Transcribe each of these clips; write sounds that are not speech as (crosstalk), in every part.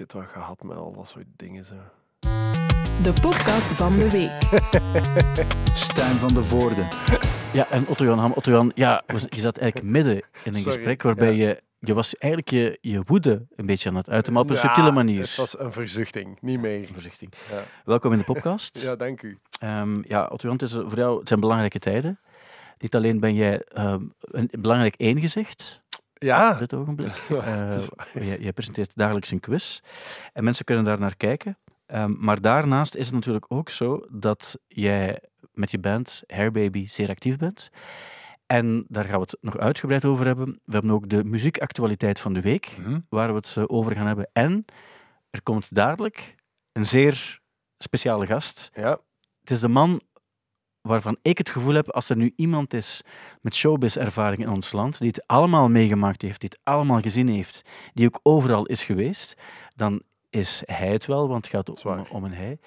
ik het wat gehad met al dat soort dingen. Zo. De podcast van de week. (laughs) Stijn van de Voorde. Ja, en Otto Jan Ham, Otto Jan, ja, je zat eigenlijk midden in een Sorry, gesprek waarbij ja. je, je was eigenlijk je, je woede een beetje aan het uiten, maar op een Ja, subtiele manier. Het was een verzuchting, niet meer. Voorzichtig. Ja. Welkom in de podcast. (laughs) Ja, dank u. Ehm, ja, Otto Jan, het, is voor jou, het zijn belangrijke tijden. Niet alleen ben jij ehm, een belangrijk eengezicht Ja, dit ogenblik. dat (laughs) Eh, jij, jij presenteert dagelijks een quiz en mensen kunnen daar naar kijken. Ehm, maar daarnaast is het natuurlijk ook zo dat jij met je band Hairbaby zeer actief bent. En daar gaan we het nog uitgebreid over hebben. We hebben ook de muziekactualiteit van de week, Hm? waar we het eh, over gaan hebben. En er komt dadelijk een zeer speciale gast. ja. Het is de man waarvan ik het gevoel heb, als er nu iemand is met showbiz-ervaring in ons land, die het allemaal meegemaakt heeft, die het allemaal gezien heeft, die ook overal is geweest, dan is hij het wel, want het gaat ook om, om een hij.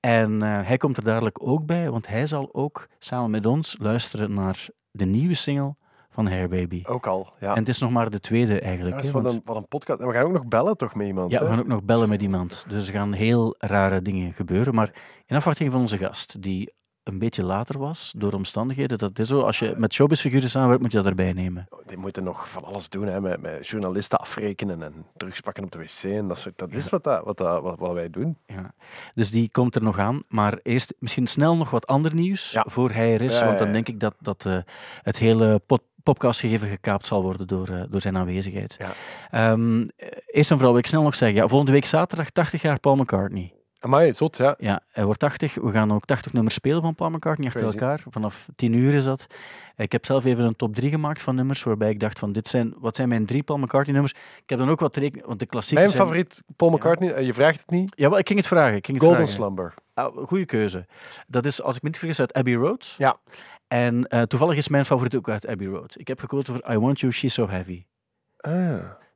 En eh, hij komt er dadelijk ook bij, want hij zal ook samen met ons luisteren naar de nieuwe single van Hairbaby. ook al. Ja. En het is nog maar de tweede eigenlijk. dat is want- een, een podcast. En we gaan ook nog bellen toch met iemand? ja, we gaan ook nog bellen met iemand. Dus er gaan heel rare dingen gebeuren. Maar in afwachting van onze gast, die een beetje later was door omstandigheden. Dat is zo, als je met showbizfiguren samenwerkt, moet je dat erbij nemen. Die moeten nog van alles doen, hè, met, met journalisten afrekenen en terugspakken op de wc. En dat, soort, dat is wat, dat, wat, dat, wat, wat wij doen. Ja. Dus die komt er nog aan. Maar eerst misschien snel nog wat ander nieuws Ja. voor hij er is. Want dan denk ik dat, dat eh, het hele pod podcastgegeven gekaapt zal worden door, eh, door zijn aanwezigheid. Ja. Ehm, eh, eerst en vooral wil ik snel nog zeggen, ja, volgende week zaterdag 80 jaar Paul McCartney. Amai, zot, ja. Ja, hij wordt 80. We gaan ook 80 nummers spelen van Paul McCartney achter Crazy. elkaar. Vanaf 10 uur is dat. Ik heb zelf even een top 3 gemaakt van nummers, waarbij ik dacht van, dit zijn, wat zijn mijn drie Paul McCartney nummers? Ik heb dan ook wat rekenen, want de klassieke Mijn zijn... favoriet Paul McCartney, en je vraagt het niet, Ja, wel, ik ging het vragen. Ik ging het Golden vragen. Slumber. Ah, goeie keuze. Dat is, als ik me niet vergis, uit Abbey Road. Ja. En eh, toevallig is mijn favoriet ook uit Abbey Road. Ik heb gekozen voor I Want You, She's So Heavy. Ah.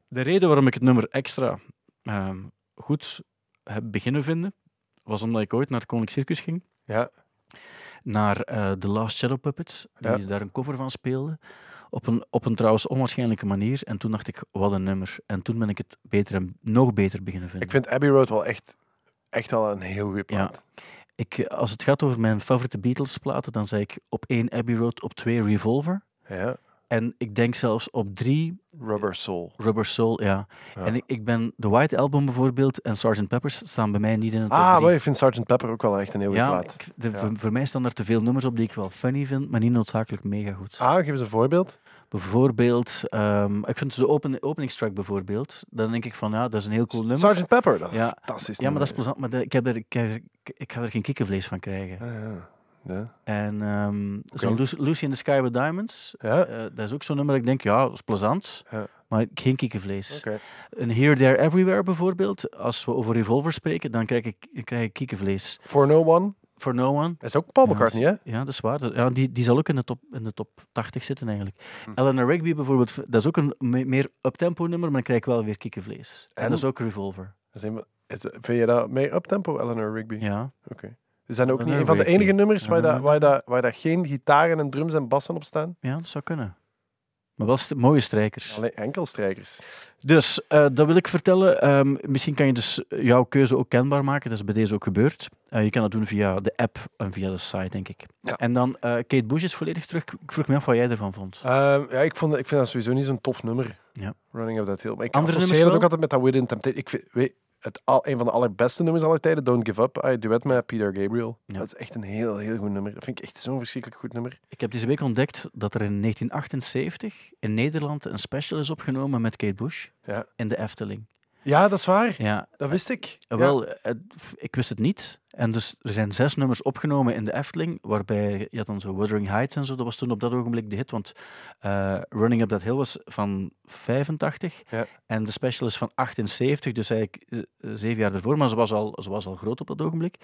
De reden waarom ik het nummer extra ehm, goed heb beginnen vinden, was omdat ik ooit naar het Koninklijk Circus ging. Ja. naar eh The Last Shadow Puppets, die Ja. daar een cover van speelde. Op een, op een trouwens onwaarschijnlijke manier. En toen dacht ik, wat een nummer. En toen ben ik het beter en nog beter beginnen vinden. Ik vind Abbey Road wel echt, echt wel een heel goede plaat. Ik, eh, als het gaat over mijn favoriete Beatles-platen, dan zei ik op één Abbey Road, op twee Revolver. Ja. En ik denk zelfs op drie Rubber Soul. Rubber Soul, ja. Ja. En ik, ik ben The White Album bijvoorbeeld en Sgt. Peppers staan bij mij niet in het Ah, maar ik vind Sgt. Pepper ook wel echt een heel ja, plaat. ik- de- Ja. Voor, voor mij staan er te veel nummers op die ik wel funny vind, maar niet noodzakelijk mega goed. Ah, geef eens een voorbeeld. Bijvoorbeeld, ehm, ik vind de open, openingstrack bijvoorbeeld, dan denk ik van ja, dat is een heel cool nummer. Sgt. Pepper, dat is Ja. fantastisch. Ja, maar dat is plezant, maar de- ik, heb er, ik, heb er- ik ga er geen kikkervlees van krijgen. Ah, ja. Ja. En ehm zo'n Lucy, Lucy in the Sky with Diamonds, Ja. eh, dat is ook zo'n nummer dat ik denk, ja, dat is plezant, Ja. maar geen kikkervlees. Oké. Een Here, There, Everywhere bijvoorbeeld, als we over Revolver spreken, dan krijg ik, krijg ik kikkervlees. For No One. For No One. Dat is ook Paul Ja, McCartney, hè? Ja, dat is waar. Ja, die, die zal ook in de, top, in de top 80 zitten eigenlijk. Hm. Eleanor Rigby bijvoorbeeld, dat is ook een me- meer uptempo nummer, maar dan krijg ik wel weer kikkervlees. En, En? dat is ook Revolver. Dat is een- is- vind je dat meer uptempo, Eleanor Rigby? Ja. Oké. Is dat ook niet een van de enige nummers waar, dat, waar, dat, waar dat geen gitaren en drums en bassen op staan? ja, dat zou kunnen. Maar wel st- mooie strijkers. Alleen enkel strijkers. Dus, eh, dat wil ik vertellen. Ehm, misschien kan je dus jouw keuze ook kenbaar maken. Dat is bij deze ook gebeurd. Eh, je kan dat doen via de app en via de site, denk ik. Ja. En dan, eh, Kate Bush is volledig terug. Ik vroeg me af wat jij ervan vond. Ehm, ja, ik, vond, ik vind dat sowieso niet zo'n tof nummer. Ja. Running of That Hill. Maar ik Andere associeer het ook altijd met dat Within Temptation. Ik vind, weet, het al, een van de allerbeste nummers aller tijden, Don't Give Up, ah, duet met Peter Gabriel. Ja. Dat is echt een heel, heel goed nummer. Dat vind ik echt zo'n verschrikkelijk goed nummer. Ik heb deze week ontdekt dat er in 1978 in Nederland een special is opgenomen met Kate Bush Ja, in de Efteling. Ja dat is waar. Ja, Dat wist ik. Eh. Wel, eh, ik wist het niet. En dus er zijn zes nummers opgenomen in de Efteling, waarbij je had dan zo Wuthering Heights en zo. Dat was toen op dat ogenblik de hit, want eh, Running Up That Hill was van 85 Ja. en de special is van 78, dus eigenlijk eh, zeven jaar ervoor. Maar ze was, al, ze was al groot op dat ogenblik.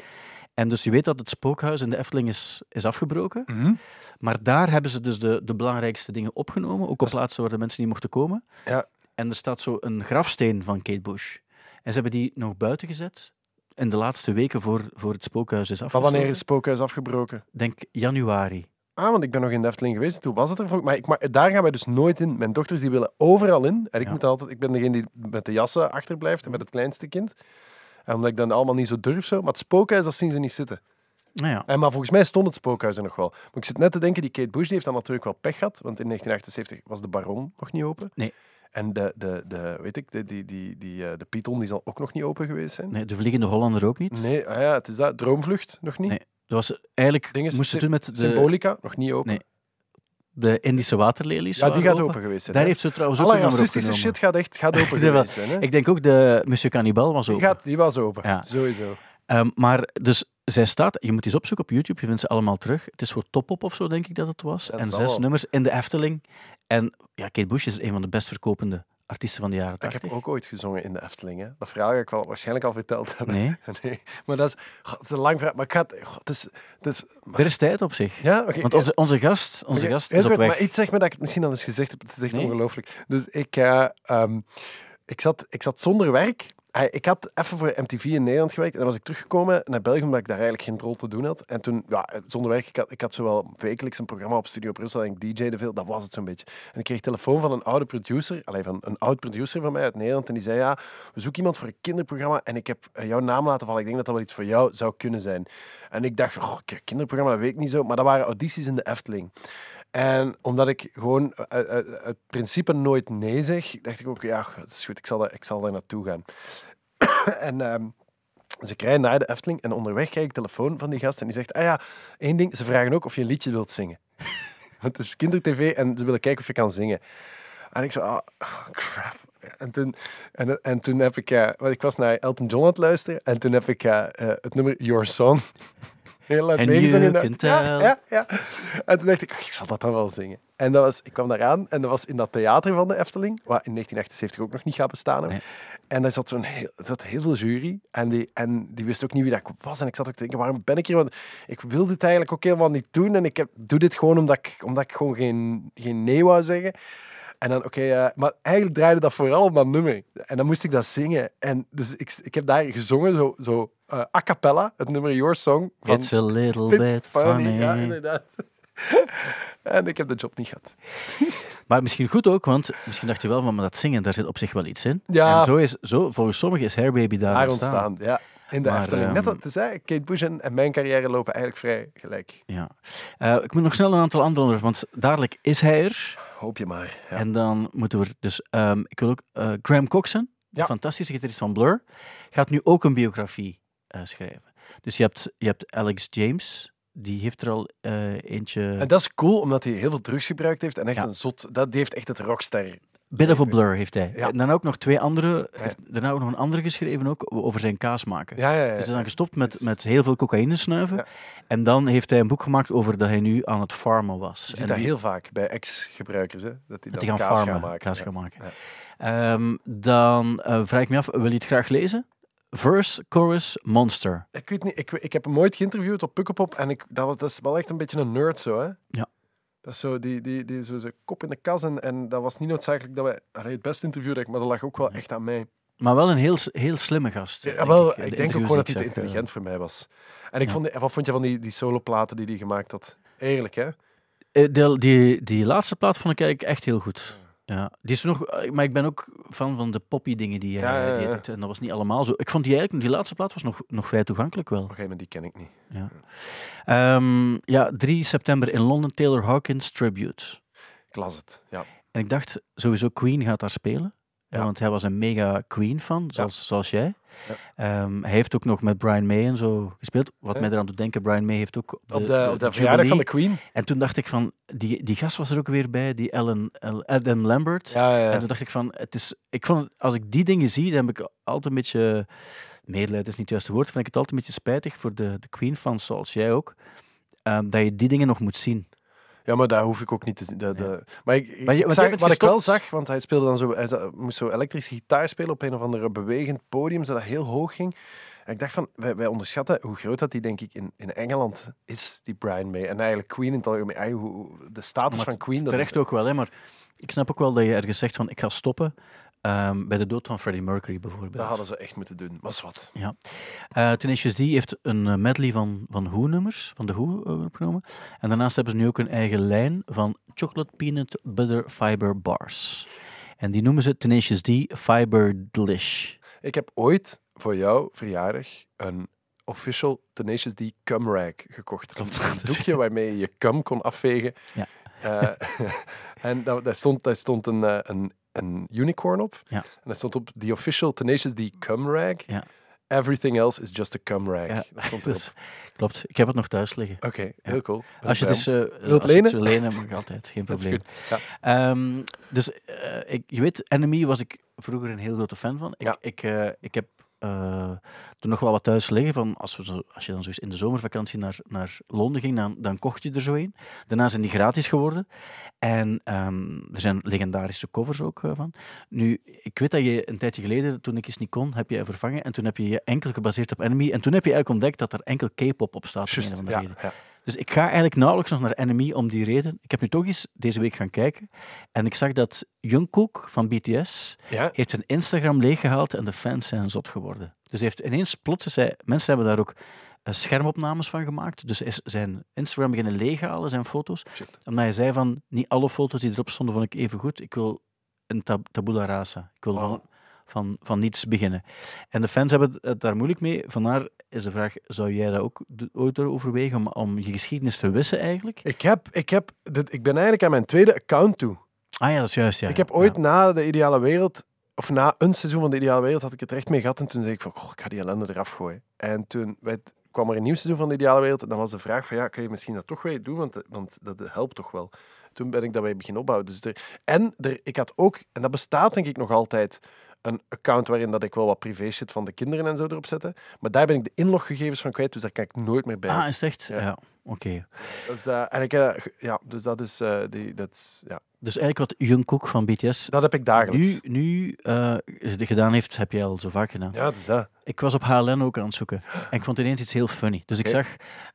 En dus je weet dat het spookhuis in de Efteling is, is afgebroken. Mhm. Maar daar hebben ze dus de, de belangrijkste dingen opgenomen, ook op plaatsen waar de mensen niet mochten komen. Ja. En er staat zo een grafsteen van Kate Bush. En ze hebben die nog buiten gezet in de laatste weken voor, voor het spookhuis is Van afgesloten. wanneer is het spookhuis afgebroken? Denk januari. Ah, want ik ben nog in de Efteling geweest. Toen was het er voor. Maar, ik, maar daar gaan wij dus nooit in. Mijn dochters die willen overal in. En ik Ja. moet altijd... Ik ben degene die met de jassen achterblijft en met het kleinste kind. En omdat ik dan allemaal niet zo durf zo. Maar het spookhuis, dat zien ze niet zitten. Nou ja, En, maar volgens mij stond het spookhuis er nog wel. Maar ik zit net te denken, die Kate Bush die heeft dan natuurlijk wel pech gehad. Want in 1978 was de Baron nog niet open. Nee. En de, de, de, weet ik, de, die, die, die, eh, de Python die zal ook nog niet open geweest zijn. nee, de Vliegende Hollander ook niet. Nee, ah ja, het is dat. Droomvlucht nog niet. Nee. Dat was eigenlijk, moesten doen met de, Symbolica nog niet open. Nee, de Indische waterlelies. ja, die gaat open. open geweest zijn. Daar hè. heeft ze trouwens ook Alle een nummer racistische shit gaat echt gaat open (laughs) geweest zijn. Hè? Ik denk ook de Monsieur Cannibal was Die, open. gaat, die was open, Ja. sowieso. Ehm, maar dus zij staat, je moet eens opzoeken op YouTube, je vindt ze allemaal terug. Het is voor Top-Op of zo, denk ik dat het was. En zes wel. nummers in de Efteling. En ja, Kate Bush is een van de best verkopende artiesten van de jaren Ik 80. heb ook ooit gezongen in de Efteling. Hè. Dat verhaal ga ik wel waarschijnlijk al verteld hebben. Nee, (laughs) Nee, maar dat is, god, het is een lang verhaal. Maar ik god, het is, het is, maar- er is tijd op zich. ja, oké. Want onze, onze gast, onze gast heel is op weg. Maar iets zeg maar dat ik het misschien al eens gezegd heb. Het is echt Nee. ongelooflijk. Dus ik, eh, ehm, ik, zat, ik zat zonder werk. Ik had even voor MTV in Nederland gewerkt en dan was ik teruggekomen naar België omdat ik daar eigenlijk geen rol te doen had. En toen, ja, zonder werk, ik had, zowel wekelijks een programma op Studio Brussel en ik DJ'de veel, dat was het zo'n beetje. En ik kreeg telefoon van een oude producer, alleen van een oud producer van mij uit Nederland en die zei, ja, we zoeken iemand voor een kinderprogramma en ik heb eh, jouw naam laten vallen. Ik denk dat dat wel iets voor jou zou kunnen zijn. En ik dacht, oh, kinderprogramma, dat weet ik niet zo, maar dat waren audities in de Efteling. En omdat ik gewoon uit, uit, uit principe nooit nee zeg, dacht ik ook, ja, dat is goed, ik zal, daar- ik zal daar naartoe gaan. (coughs) en ehm, ze krijgen naar de Efteling en onderweg krijg ik telefoon van die gast en die zegt, ah ja, één ding, ze vragen ook of je een liedje wilt zingen. (laughs) Want het is kindertv en ze willen kijken of je kan zingen. En ik zo, oh, crap. En toen, en, en toen heb ik, eh, want ik was naar Elton John aan het luisteren en toen heb ik eh, eh, het nummer Your Song heel luid meegezongen. de- can Ja, tell. ja, ja. En toen dacht ik, ik zal dat dan wel zingen. En dat was, ik kwam daar aan en dat was in dat theater van de Efteling, wat in 1978 ook nog niet gaat bestaan. En daar zat, zo'n heel, zat heel veel jury en die, en die wist ook niet wie dat ik was. En ik zat ook te denken, waarom ben ik hier? Want ik wil dit eigenlijk ook helemaal niet doen. En ik heb, doe dit gewoon omdat ik, omdat ik gewoon geen, geen nee wou zeggen. En dan, oké, eh, maar eigenlijk draaide dat vooral om dat nummer. En dan moest ik dat zingen. En dus ik, ik heb daar gezongen, zo, zo eh, a cappella, het nummer Your Song. Van It's a little Bit bit Funny. funny. Ja, inderdaad. (laughs) en ik heb de job niet gehad. (laughs) Maar misschien goed ook, want misschien dacht je wel van maar dat zingen, daar zit op zich wel iets in. Ja. En zo is, zo, volgens sommigen is Hairbaby daar, Daar ontstaan. ontstaan, ja. In de Maar, Efteling. Net dat, het is, hè, Kate Bush en, en mijn carrière lopen eigenlijk vrij gelijk. Ja. Eh, ik moet nog snel een aantal andere onderwerpen, want dadelijk is hij er. Hoop je maar. Ja. En dan moeten we... Dus, ehm, ik wil ook... eh, Graham Coxon, Ja. fantastische gitarist van Blur, gaat nu ook een biografie eh, schrijven. Dus je hebt, je hebt Alex James, die heeft er al eh, eentje... En dat is cool, omdat hij heel veel drugs gebruikt heeft en echt Ja. een zot... Dat die heeft echt het rockstar. Bit of a Blur heeft hij. Ja. En daarna ook nog twee andere... Heeft daarna ook nog een andere geschreven ook, over zijn kaas maken. Ja, ja, ja. Dus hij is dan gestopt met, met heel veel cocaïne snuiven. Ja. En dan heeft hij een boek gemaakt over dat hij nu aan het farmen was. Je ziet En dat die- heel vaak bij ex-gebruikers, hè, dat die dat dan die gaan kaas farmen, gaan maken. kaas gaan maken. Ehm, dan eh, vraag ik me af, wil je het graag lezen? Verse, chorus, monster. Ik weet niet, ik, ik heb hem ooit geïnterviewd op Pukkelpop en ik, dat, was, dat is wel echt een beetje een nerd zo, hè? Ja. Dat is zo, die, die, die zo zijn kop in de kas en, en dat was niet noodzakelijk dat wij... Allee, het beste interview, dat ik, maar dat lag ook wel echt aan mij. Maar wel een heel, heel slimme gast. Ja, wel, ik, ik, de denk ook gewoon dat hij te intelligent voor mij was. En ik ja. vond, wat vond je van die, die soloplaten die hij gemaakt had? Eerlijk, hè? eh. Die, die, die laatste plaat vond ik eigenlijk echt heel goed. Ja, die is nog, eh, maar ik ben ook fan van de poppy dingen die hij, Ja, ja, die hij ja. doet. En dat was niet allemaal zo. Ik vond die eigenlijk, die laatste plaat was nog, nog vrij toegankelijk wel. Op een gegeven moment, die ken ik niet. Ja. Ehm, ja, 3 september in Londen, Taylor Hawkins Tribute. Ik las het, ja. En ik dacht, sowieso Queen gaat daar spelen. Ja. Want hij was een mega Queen-fan, zoals, zoals jij. Ja. Ehm, hij heeft ook nog met Brian May en zo gespeeld. Wat mij eraan doet denken, Brian May heeft ook Op de, op de verjaardag van de Queen. En toen dacht ik van, die, die gast was er ook weer bij, die Ellen, El- Adam Lambert. En toen dacht ik van, het is, ik vond, als ik die dingen zie, dan heb ik altijd een beetje, medelijden is niet het juiste woord, vind ik het altijd een beetje spijtig voor de, de Queen-fans, zoals jij ook, ehm, dat je die dingen nog moet zien. Ja, maar daar hoef ik ook niet te zien. Maar, ik, ik Maar je- want zag- jij bent wat ik wel zag, want hij speelde dan zo, hij moest zo elektrische gitaar spelen op een of andere bewegend podium, zodat heel hoog ging. En ik dacht van, wij, wij onderschatten hoe groot dat die denk ik in, in Engeland is, die Brian May. En eigenlijk Queen in het algemeen. De status Maar van Queen, dat Terecht is... ook wel, hè, maar ik snap ook wel dat je ergens zegt van, ik ga stoppen. Ehm, bij de dood van Freddie Mercury bijvoorbeeld. Dat hadden ze echt moeten doen. Maar is wat. Eh Tenacious D heeft een eh, medley van, van Who-nummers, van de Who eh, opgenomen. En daarnaast hebben ze nu ook een eigen lijn van chocolate peanut butter fiber bars. En die noemen ze Tenacious D Fiber Delish. Ik heb ooit voor jouw verjaardag een official Tenacious D cum rag gekocht. Een doekje (laughs) waarmee je je cum kon afvegen. Ja. (laughs) En daar, stond, daar stond een, een, een unicorn op. Ja. En daar stond op the official Tenacious D cum rag. Ja. Everything else is just a cum rag. Ja, Dat stond (laughs) dat is- klopt. Ik heb het nog thuis liggen. Oké, heel cool. Ben Als je, het eh, Wilt als je het lenen? wil lenen, (laughs) mag altijd. Geen Dat is probleem. Ehm, dus eh, ik, je weet, Enemy was ik vroeger een heel grote fan van. Ik, Ja. ik, eh, ik heb eh, er nog wel wat thuis liggen. Van als, we zo, als je dan zo eens in de zomervakantie naar, naar Londen ging, dan, dan kocht je er zo een. Daarna zijn die gratis geworden. En ehm, er zijn legendarische covers ook eh, van. Nu, ik weet dat je een tijdje geleden, toen ik eens niet kon, heb je vervangen. En toen heb je je enkel gebaseerd op Enemy. En toen heb je eigenlijk ontdekt dat er enkel K-pop op staat. Juist, of andere ja, reden. ja. Dus ik ga eigenlijk nauwelijks nog naar Enemy om die reden. Ik heb nu toch eens deze week gaan kijken. En ik zag dat Jungkook van BTS Ja, heeft zijn Instagram leeggehaald en de fans zijn zot geworden. Dus heeft ineens plots, is hij, mensen hebben daar ook eh, schermopnames van gemaakt. Dus is zijn Instagram beginnen leeghalen, zijn foto's. shit. Omdat hij zei van, niet alle foto's die erop stonden vond ik even goed. Ik wil een tab tabula rasa. Ik wil. Van, van, niets beginnen. En de fans hebben het daar moeilijk mee. Vandaar is de vraag, zou jij dat ook ooit overwegen om, om je geschiedenis te wissen eigenlijk? Ik, heb, ik, heb, dit, ik ben eigenlijk aan mijn tweede account toe. Ah ja, dat is juist. Ja, ik heb ooit Ja. na de Ideale Wereld, of na een seizoen van de Ideale Wereld, had ik het er echt mee gehad. En toen zei ik van, goh, ik ga die ellende eraf gooien. En toen werd, kwam er een nieuw seizoen van de Ideale Wereld. En dan was de vraag van, ja, kan je misschien dat toch weer doen? Want, want dat helpt toch wel. Toen ben ik dat weer beginnen opbouwen. Dus er, en er, ik had ook, en dat bestaat denk ik nog altijd, een account waarin dat ik wel wat privé shit van de kinderen en zo erop zette. Maar daar ben ik de inloggegevens van kwijt, dus daar kan ik nooit meer bij. Ah, is echt? Ja. Ja, oké. En ik, eh, ge- ja, dus dat is, eh, die, dat is, ja, Dus eigenlijk wat Jungkook van BTS dat heb ik dagelijks. nu, nu eh, gedaan heeft, heb jij al zo vaak gedaan. Ja, dat is dat. Ik was op HLN ook aan het zoeken en ik vond ineens iets heel funny. Dus ik zag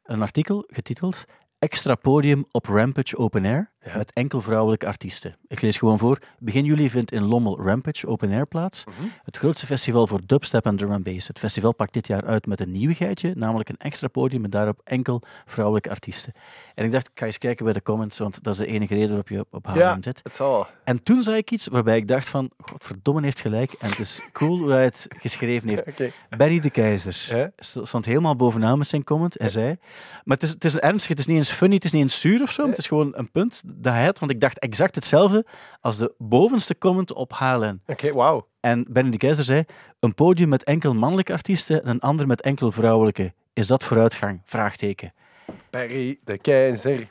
een artikel getiteld Extra podium op Rampage Open Air Ja. met enkel vrouwelijke artiesten. Ik lees gewoon voor. Begin juli vindt in Lommel Rampage Open Air plaats. Mhm. Het grootste festival voor dubstep en drum and bass. Het festival pakt dit jaar uit met een nieuwigheidje, namelijk een extra podium met daarop enkel vrouwelijke artiesten. En ik dacht, ik ga eens kijken bij de comments, want dat is de enige reden waarop je op, HLN Ja. zit. Het zal. En toen zag ik iets waarbij ik dacht van, godverdomme heeft gelijk. En het is cool hoe hij het geschreven heeft. (laughs) Oké. Benny de Keizer stond helemaal bovenaan met zijn comment. Hij zei, maar het is, het is ernstig, het is niet eens funny, het is niet eens zuur of zo. Het is gewoon een punt dat hij had. Want ik dacht exact hetzelfde als de bovenste comment op HLN. Oké, wauw. En Benny de Keizer zei, een podium met enkel mannelijke artiesten en een ander met enkel vrouwelijke. Is dat vooruitgang? Vraagteken. Barry de Keizer.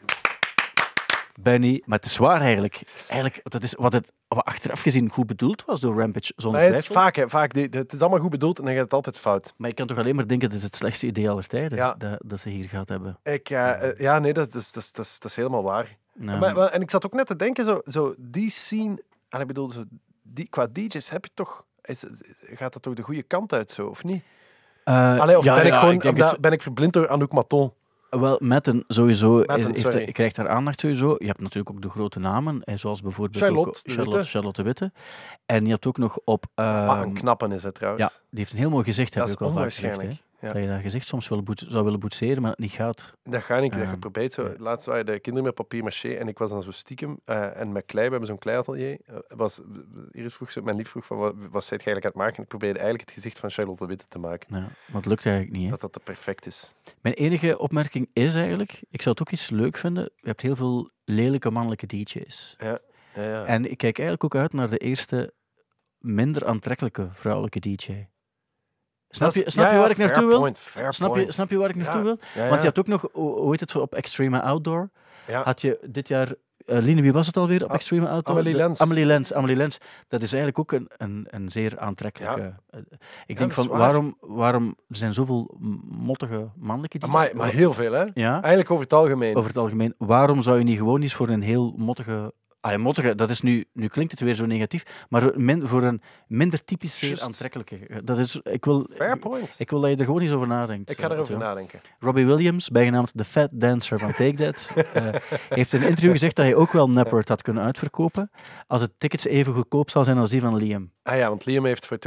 Benny, maar het is waar eigenlijk. Eigenlijk, dat is wat het wat achteraf gezien goed bedoeld was door Rampage, zonder Maar het is vaak, hè, vaak die, het is allemaal goed bedoeld en dan gaat het altijd fout. Maar je kan toch alleen maar denken, dat is het slechtste idee aller tijden Ja. dat, dat ze hier gehad hebben. Ik, eh, ja, nee, dat is, dat, is, dat, is, dat is helemaal waar. Nou, Maar, maar- en ik zat ook net te denken, zo, zo die scene, en ik bedoel, zo, die, qua DJ's heb je toch, is, gaat dat toch de goede kant uit zo, of niet? Allee, of ja, ben, ik gewoon, ik het- ben ik verblind door Anouk Maton? Wel, Metten sowieso Metten, is, heeft, krijgt daar aandacht sowieso. Je hebt natuurlijk ook de grote namen, zoals bijvoorbeeld Charlotte ook de Charlotte, Witte. Charlotte Witte. En je hebt ook nog op... Ehm, een knappen is het trouwens. ja, die heeft een heel mooi gezicht, heb ik wel vaak gezegd. hè. Ja. Dat je dat gezicht soms wel boet- zou willen boetseren, maar het niet gaat. Dat ga ik, dat Ehm. Zo. ja. Laatst waren de kinderen met papier maché en ik was dan zo stiekem. eh, en met klei, we hebben zo'n kleiatelier. eh, was, Iris vroeg, zo- mijn lief vroeg van, wat, wat zijt je eigenlijk aan het maken? En ik probeerde eigenlijk het gezicht van Charlotte Witte te maken. Ja, maar het lukt eigenlijk niet. Hè. Dat dat te perfect is. Mijn enige opmerking is eigenlijk, ik zou het ook iets leuk vinden, je hebt heel veel lelijke mannelijke DJ's. Ja, ja. En ik kijk eigenlijk ook uit naar de eerste minder aantrekkelijke vrouwelijke DJ. Snap je, snap je waar ik naartoe wil? Snap je, snap je waar ik naartoe wil? Want je hebt ook nog, hoe heet het, op Extreme Outdoor, had je dit jaar, eh Line, wie was het alweer op Ah, Extreme Outdoor? Amelie Lens. Amelie Lens. Amelie Lens. Dat is eigenlijk ook een, een, een zeer aantrekkelijke... eh, ik denk van, waar. waarom, waarom, er zijn zoveel mottige mannelijke DJ's. maar, maar heel veel, hè? Ja, Eigenlijk over het algemeen. over het algemeen. Waarom zou je niet gewoon eens voor een heel mottige Mottige, dat is nu, nu klinkt het weer zo negatief, maar min- voor een minder typisch zeer aantrekkelijke. Dat is, ik, wil, Fair point. ik wil dat je er gewoon eens over nadenkt. Ik ga erover nadenken. Robbie Williams, bijgenaamd The Fat Dancer van Take That, (laughs) eh, heeft in een interview gezegd dat hij ook wel Napworth had kunnen uitverkopen als het tickets even goedkoop zal zijn als die van Liam. Ah ja, want Liam heeft voor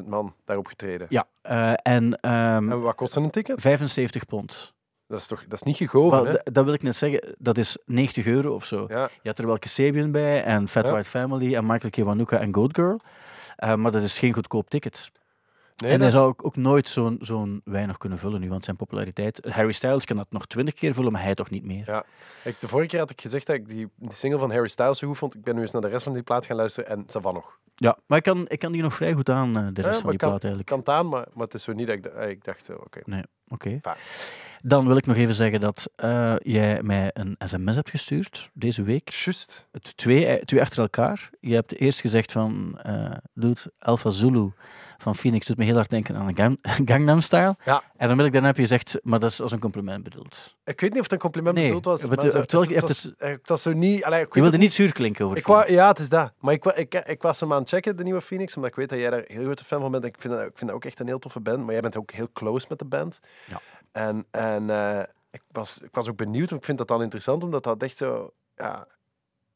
200.000 man daarop getreden. Ja, eh, en ehm, En wat kost een ticket? 75 pond. Dat is toch dat is niet gegoven, Wel, hè? dat wil ik net zeggen, dat is 90 euro of zo. Ja. Je had er wel Kasabian bij en Fat Ja. White Family en Michael Kiwanuka en Goat Girl. Eh, maar dat is geen goedkoop ticket. Nee, en hij is- zou ook, ook nooit zo'n zo'n weinig kunnen vullen nu, want zijn populariteit... Harry Styles kan dat nog twintig keer vullen, maar hij toch niet meer. Ja. Ik, de vorige keer had ik gezegd dat ik die, die single van Harry Styles zo goed vond. Ik ben nu eens naar de rest van die plaat gaan luisteren en ça va nog. Ja, maar ik kan, ik kan die nog vrij goed aan, eh, de rest Ja, van die kan- plaat eigenlijk. kan het aan, maar, maar het is zo niet dat ik, ik dacht, oké. Nee, oké. Dan wil ik nog even zeggen dat eh, jij mij een sms hebt gestuurd deze week. Het twee, eh, twee achter elkaar. Je hebt eerst gezegd van, dude, Alpha Zulu van Phoenix doet me heel hard denken aan een Gang- (laughs) Gangnam Style. Ja. En dan heb ik daarna heb je gezegd, maar dat is als een compliment bedoeld. Ik weet niet of het een compliment Nee, bedoeld was. het- maar het- zo- het- was, het was niet... Allee, ik Je wilde niet zuur klinken over Ik Phoenix. ja, het is dat. Maar ik, wa- ik, ik was hem aan het checken, de nieuwe Phoenix, omdat ik weet dat jij daar heel grote fan van bent. Ik vind, dat, ik vind dat ook echt een heel toffe band, maar jij bent ook heel close met de band. Ja. En, en eh, ik, was, ik was ook benieuwd, want ik vind dat dan interessant, omdat dat echt zo... Ja,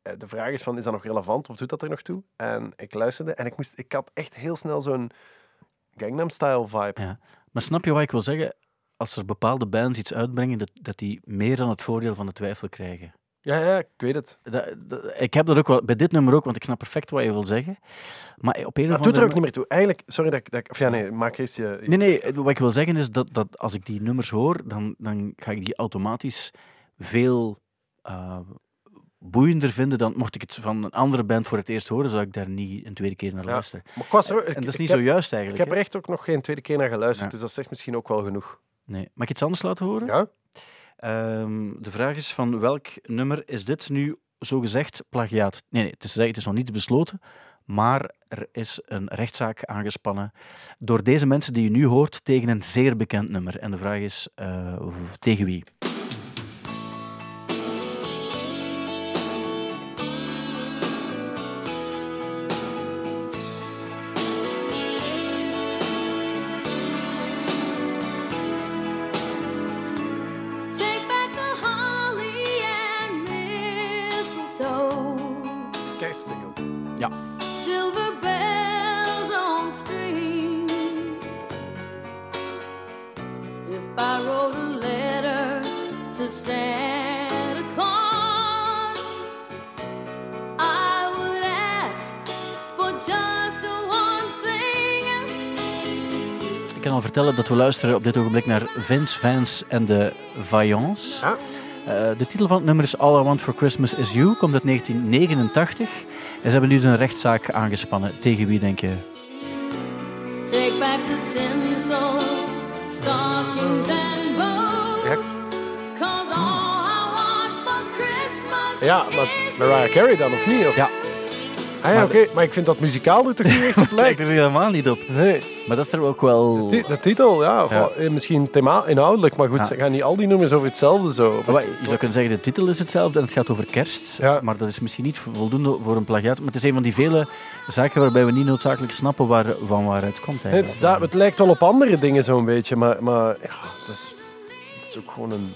de vraag is van, is dat nog relevant of doet dat er nog toe? En ik luisterde en ik, moest, ik had echt heel snel zo'n Gangnam-style vibe. Ja. Maar snap je wat ik wil zeggen? Als er bepaalde bands iets uitbrengen, dat, dat die meer dan het voordeel van de twijfel krijgen. Ja, ja, ik weet het. Dat, dat- ik heb dat ook wel, bij dit nummer ook, want ik snap perfect wat je wil zeggen. Maar op een doet er ook niet meer toe. Eigenlijk, sorry dat ik... Dat ik of ja, nee, maak eerst je... Nee, nee, wat ik wil zeggen is dat, dat als ik die nummers hoor, dan, dan ga ik die automatisch veel eh, boeiender vinden dan mocht ik het van een andere band voor het eerst horen, zou ik daar niet een tweede keer naar Ja. luisteren. Maar ik was er, ik, En dat is ik niet zo juist Ik eigenlijk. heb er echt ook nog geen tweede keer naar geluisterd, Ja. dus dat zegt misschien ook wel genoeg. Nee. Mag ik iets anders laten horen? Ja? Ehm, de vraag is van welk nummer is dit nu zogezegd plagiaat? Nee, nee het, is, het is nog niet besloten, maar er is een rechtszaak aangespannen door deze mensen die je nu hoort tegen een zeer bekend nummer. En de vraag is eh, tegen wie? Ik kan al vertellen dat we luisteren op dit ogenblik naar Vince Vance en de Vaillants. Ja. Eh, de titel van het nummer is All I Want For Christmas Is You, komt uit 1989. En ze hebben nu dus een rechtszaak aangespannen. Tegen wie, denk je? Take back the tinsel, stockings and bows. Ja, Cause all I want for Christmas ja maar is Mariah Carey dan, of niet? Of? Ja. Ah ja, Maar- oké. Maar ik vind dat muzikaal er toch niet echt op (laughs) Lijkt lijkt. er helemaal niet op. Nee, Maar dat is er ook wel... de, de titel, ja. Eh, misschien thema inhoudelijk, maar goed, ze gaan niet al die nummers over hetzelfde zo. Over- Maar Je zou kunnen zeggen, de titel is hetzelfde en het gaat over kerst. Ja. Maar dat is misschien niet voldoende voor een plagiaat. Maar het is een van die vele zaken waarbij we niet noodzakelijk snappen waar, van waaruit het komt. Eigenlijk. het, dat, het lijkt wel op andere dingen zo'n beetje, maar, maar ja, dat is, dat is ook gewoon een...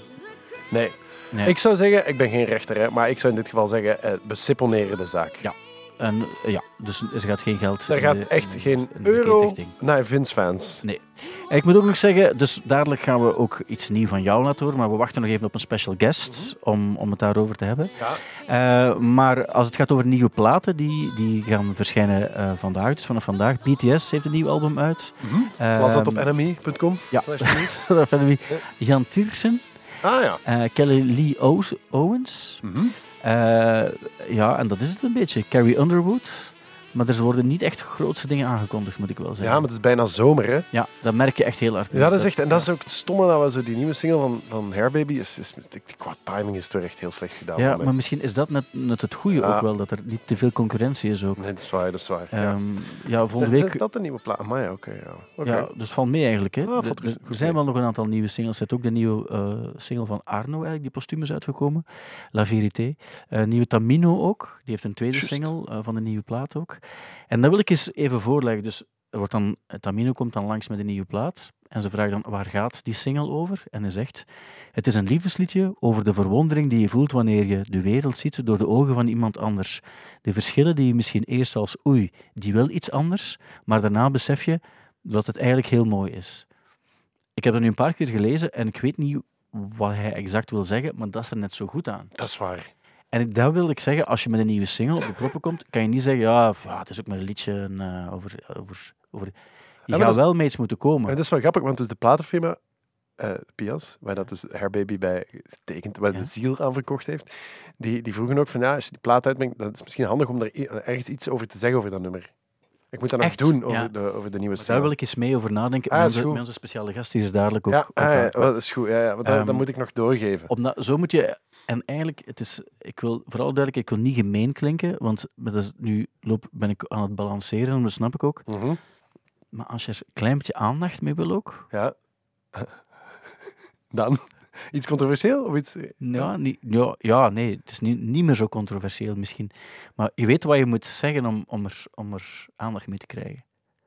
Nee. Nee. Ik zou zeggen, ik ben geen rechter, hè, maar ik zou in dit geval zeggen, eh, beseponeren de zaak. Ja. En, eh, ja, dus er gaat geen geld Er gaat de- echt de- geen de euro naar Vince-fans. Nee. En ik moet ook nog zeggen, dus dadelijk gaan we ook iets nieuws van jou laten horen, maar we wachten nog even op een special guest om, om het daarover te hebben. Ja. Eh, maar als het gaat over nieuwe platen, die, die gaan verschijnen eh, vandaag, dus vanaf vandaag. BTS heeft een nieuw album uit. Was dat op nme.com? ja. dat (laughs) we. Jan Tiersen, Ah ja. Kelly Lee Owens. Mhm. Eh, ja, en dat is het een beetje. Carrie Underwood, Maar er worden niet echt grootste dingen aangekondigd, moet ik wel Ja, zeggen. maar het is bijna zomer, hè? Ja, dat merk je echt heel hard. Ja, dat is echt... En dat is ook het stomme dat we zo die nieuwe single van, van Hairbaby... Is, is, qua timing is het toch echt heel slecht gedaan. Ja, van maar misschien is dat net, net het goede Ja. ook wel, dat er niet te veel concurrentie is ook. Nee, dat is waar, dat is waar. ja. Ehm, ja, volgende week... Is dat de nieuwe plaat? Maar ja, oké. ja. Ja, dus valt mee eigenlijk. Hè. Ah, er zijn wel nog een aantal nieuwe singles. Er zit ook de nieuwe eh, single van Arno, eigenlijk, die postuum is uitgekomen. La Vérité. Eh, nieuwe Tamino ook. Die heeft een tweede single eh, van de nieuwe plaat ook. En dat wil ik eens even voorleggen. Dus er wordt dan, Tamino komt dan langs met een nieuwe plaat. En ze vragen dan, waar gaat die single over? En hij zegt, het is een liefdesliedje over de verwondering die je voelt wanneer je de wereld ziet door de ogen van iemand anders. De verschillen die je misschien eerst als oei, die wil iets anders, maar daarna besef je dat het eigenlijk heel mooi is. Ik heb dat nu een paar keer gelezen en ik weet niet wat hij exact wil zeggen, maar dat is er net zo goed aan. Dat is waar. En dat wil ik zeggen, als je met een nieuwe single op de proppen komt, kan je niet zeggen, ja, ja het is ook maar een liedje en, eh, over, over, over... Je maar gaat dat is- wel mee iets moeten komen. Maar dat is wel grappig, want dus de platenfirma eh Pias, waar dat dus Hairbaby bij getekend, waar Ja. de ziel aan verkocht heeft, die, die vroegen ook van ja, als je die plaat uitbrengt, dan is het misschien handig om i- ergens iets over te zeggen over dat nummer. Ik moet dat nog Echt? doen over, Ja. de, over de nieuwe Maar single. daar wil ik eens mee over nadenken. Ah, met, is onze, goed. met onze speciale gast die er dadelijk ook, ja, ook ah, ja, dat is goed. Ja, ja, maar dat, Ehm, dat moet ik nog doorgeven. Omdat, zo moet je... En eigenlijk, het is, ik wil vooral duidelijk, ik wil niet gemeen klinken, want dat is, nu loop, ben ik aan het balanceren, dat snap ik ook. Mhm. Maar als je er een klein beetje aandacht mee wil ook, Ja. (laughs) Dan? (laughs) Iets controversieel? Of iets... Ja, niet, ja, ja, nee, het is niet, niet meer zo controversieel misschien. Maar je weet wat je moet zeggen om, om, er, om er aandacht mee te krijgen.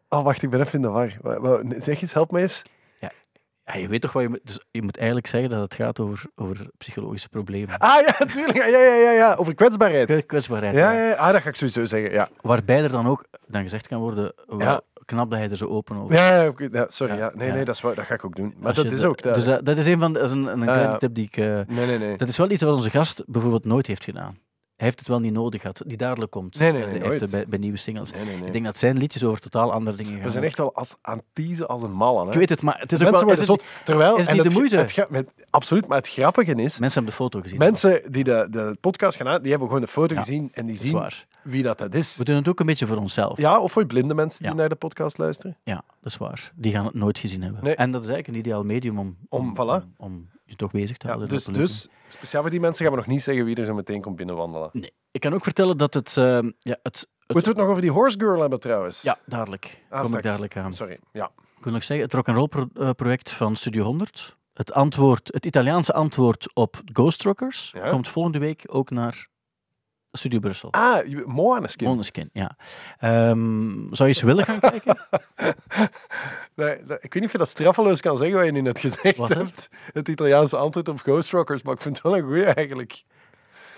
Oh, wacht, ik ben even in de war. Wa- wa- Zeg eens, help me eens. Ja, je weet toch wat je moet... Dus je moet eigenlijk zeggen dat het gaat over, over psychologische problemen. Ah ja, (laughs) tuurlijk. Ja, ja, ja, ja. Over kwetsbaarheid. Kwetsbaarheid. Ja, ja. ja, ja. Ah, dat ga ik sowieso zeggen. Ja, Waarbij er dan ook dan gezegd kan worden, wel, Ja. Knap dat hij er zo open over ja, ja, sorry. Ja, Nee, nee, dat, is, waar, dat ga ik ook doen. Maar dat is de- ook... Dat, Dus dat, dat is een van de, dat is een, een Ja, kleine tip die ik... eh, nee, nee, nee. dat is wel iets wat onze gast bijvoorbeeld nooit heeft gedaan. Hij heeft het wel niet nodig gehad, die dadelijk komt. Nee, nee, nee, hij heeft nooit. het bij, bij nieuwe singles. nee. Ik denk dat zijn liedjes over totaal andere dingen gaan. We zijn echt wel als, aan het teasen als een mallen. Hè? Ik weet het, maar het is ook Mensen wel... worden is het. Terwijl, is het niet de moeite? het gra- met- absoluut, maar het grappige is, Mensen hebben de foto gezien. mensen die de, de podcast gaan aan, die hebben gewoon de foto Ja, gezien en die zien waar. wie dat, dat is. We doen het ook een beetje voor onszelf. Ja, of voor blinde mensen die Ja. naar de podcast luisteren. Ja, dat is waar. Die gaan het nooit gezien hebben. En dat is eigenlijk een ideaal medium om, Om, voilà. om, om je toch bezig te Ja, houden. dus, dus, speciaal voor die mensen gaan we nog niet zeggen wie er zo meteen komt binnenwandelen. Nee. Ik kan ook vertellen dat het... eh, ja, het, het Moeten we het nog over die Horse Girl hebben trouwens? ja, dadelijk. Ah, kom ik dadelijk aan. Sorry. Ja. Ik wil nog zeggen, het rock'n'roll pro- eh, project van Studio 100. Het, antwoord, het Italiaanse antwoord op Ghost Rockers Ja. komt volgende week ook naar Studio Brussel. Ah, Moaneskin. Måneskin, ja. Ehm, zou je eens willen gaan kijken? (laughs) Nee, ik weet niet of je dat straffeloos kan zeggen wat je nu net gezegd Wat, hebt. Het Italiaanse antwoord op Ghost Rockers, maar ik vind het wel een goeie eigenlijk.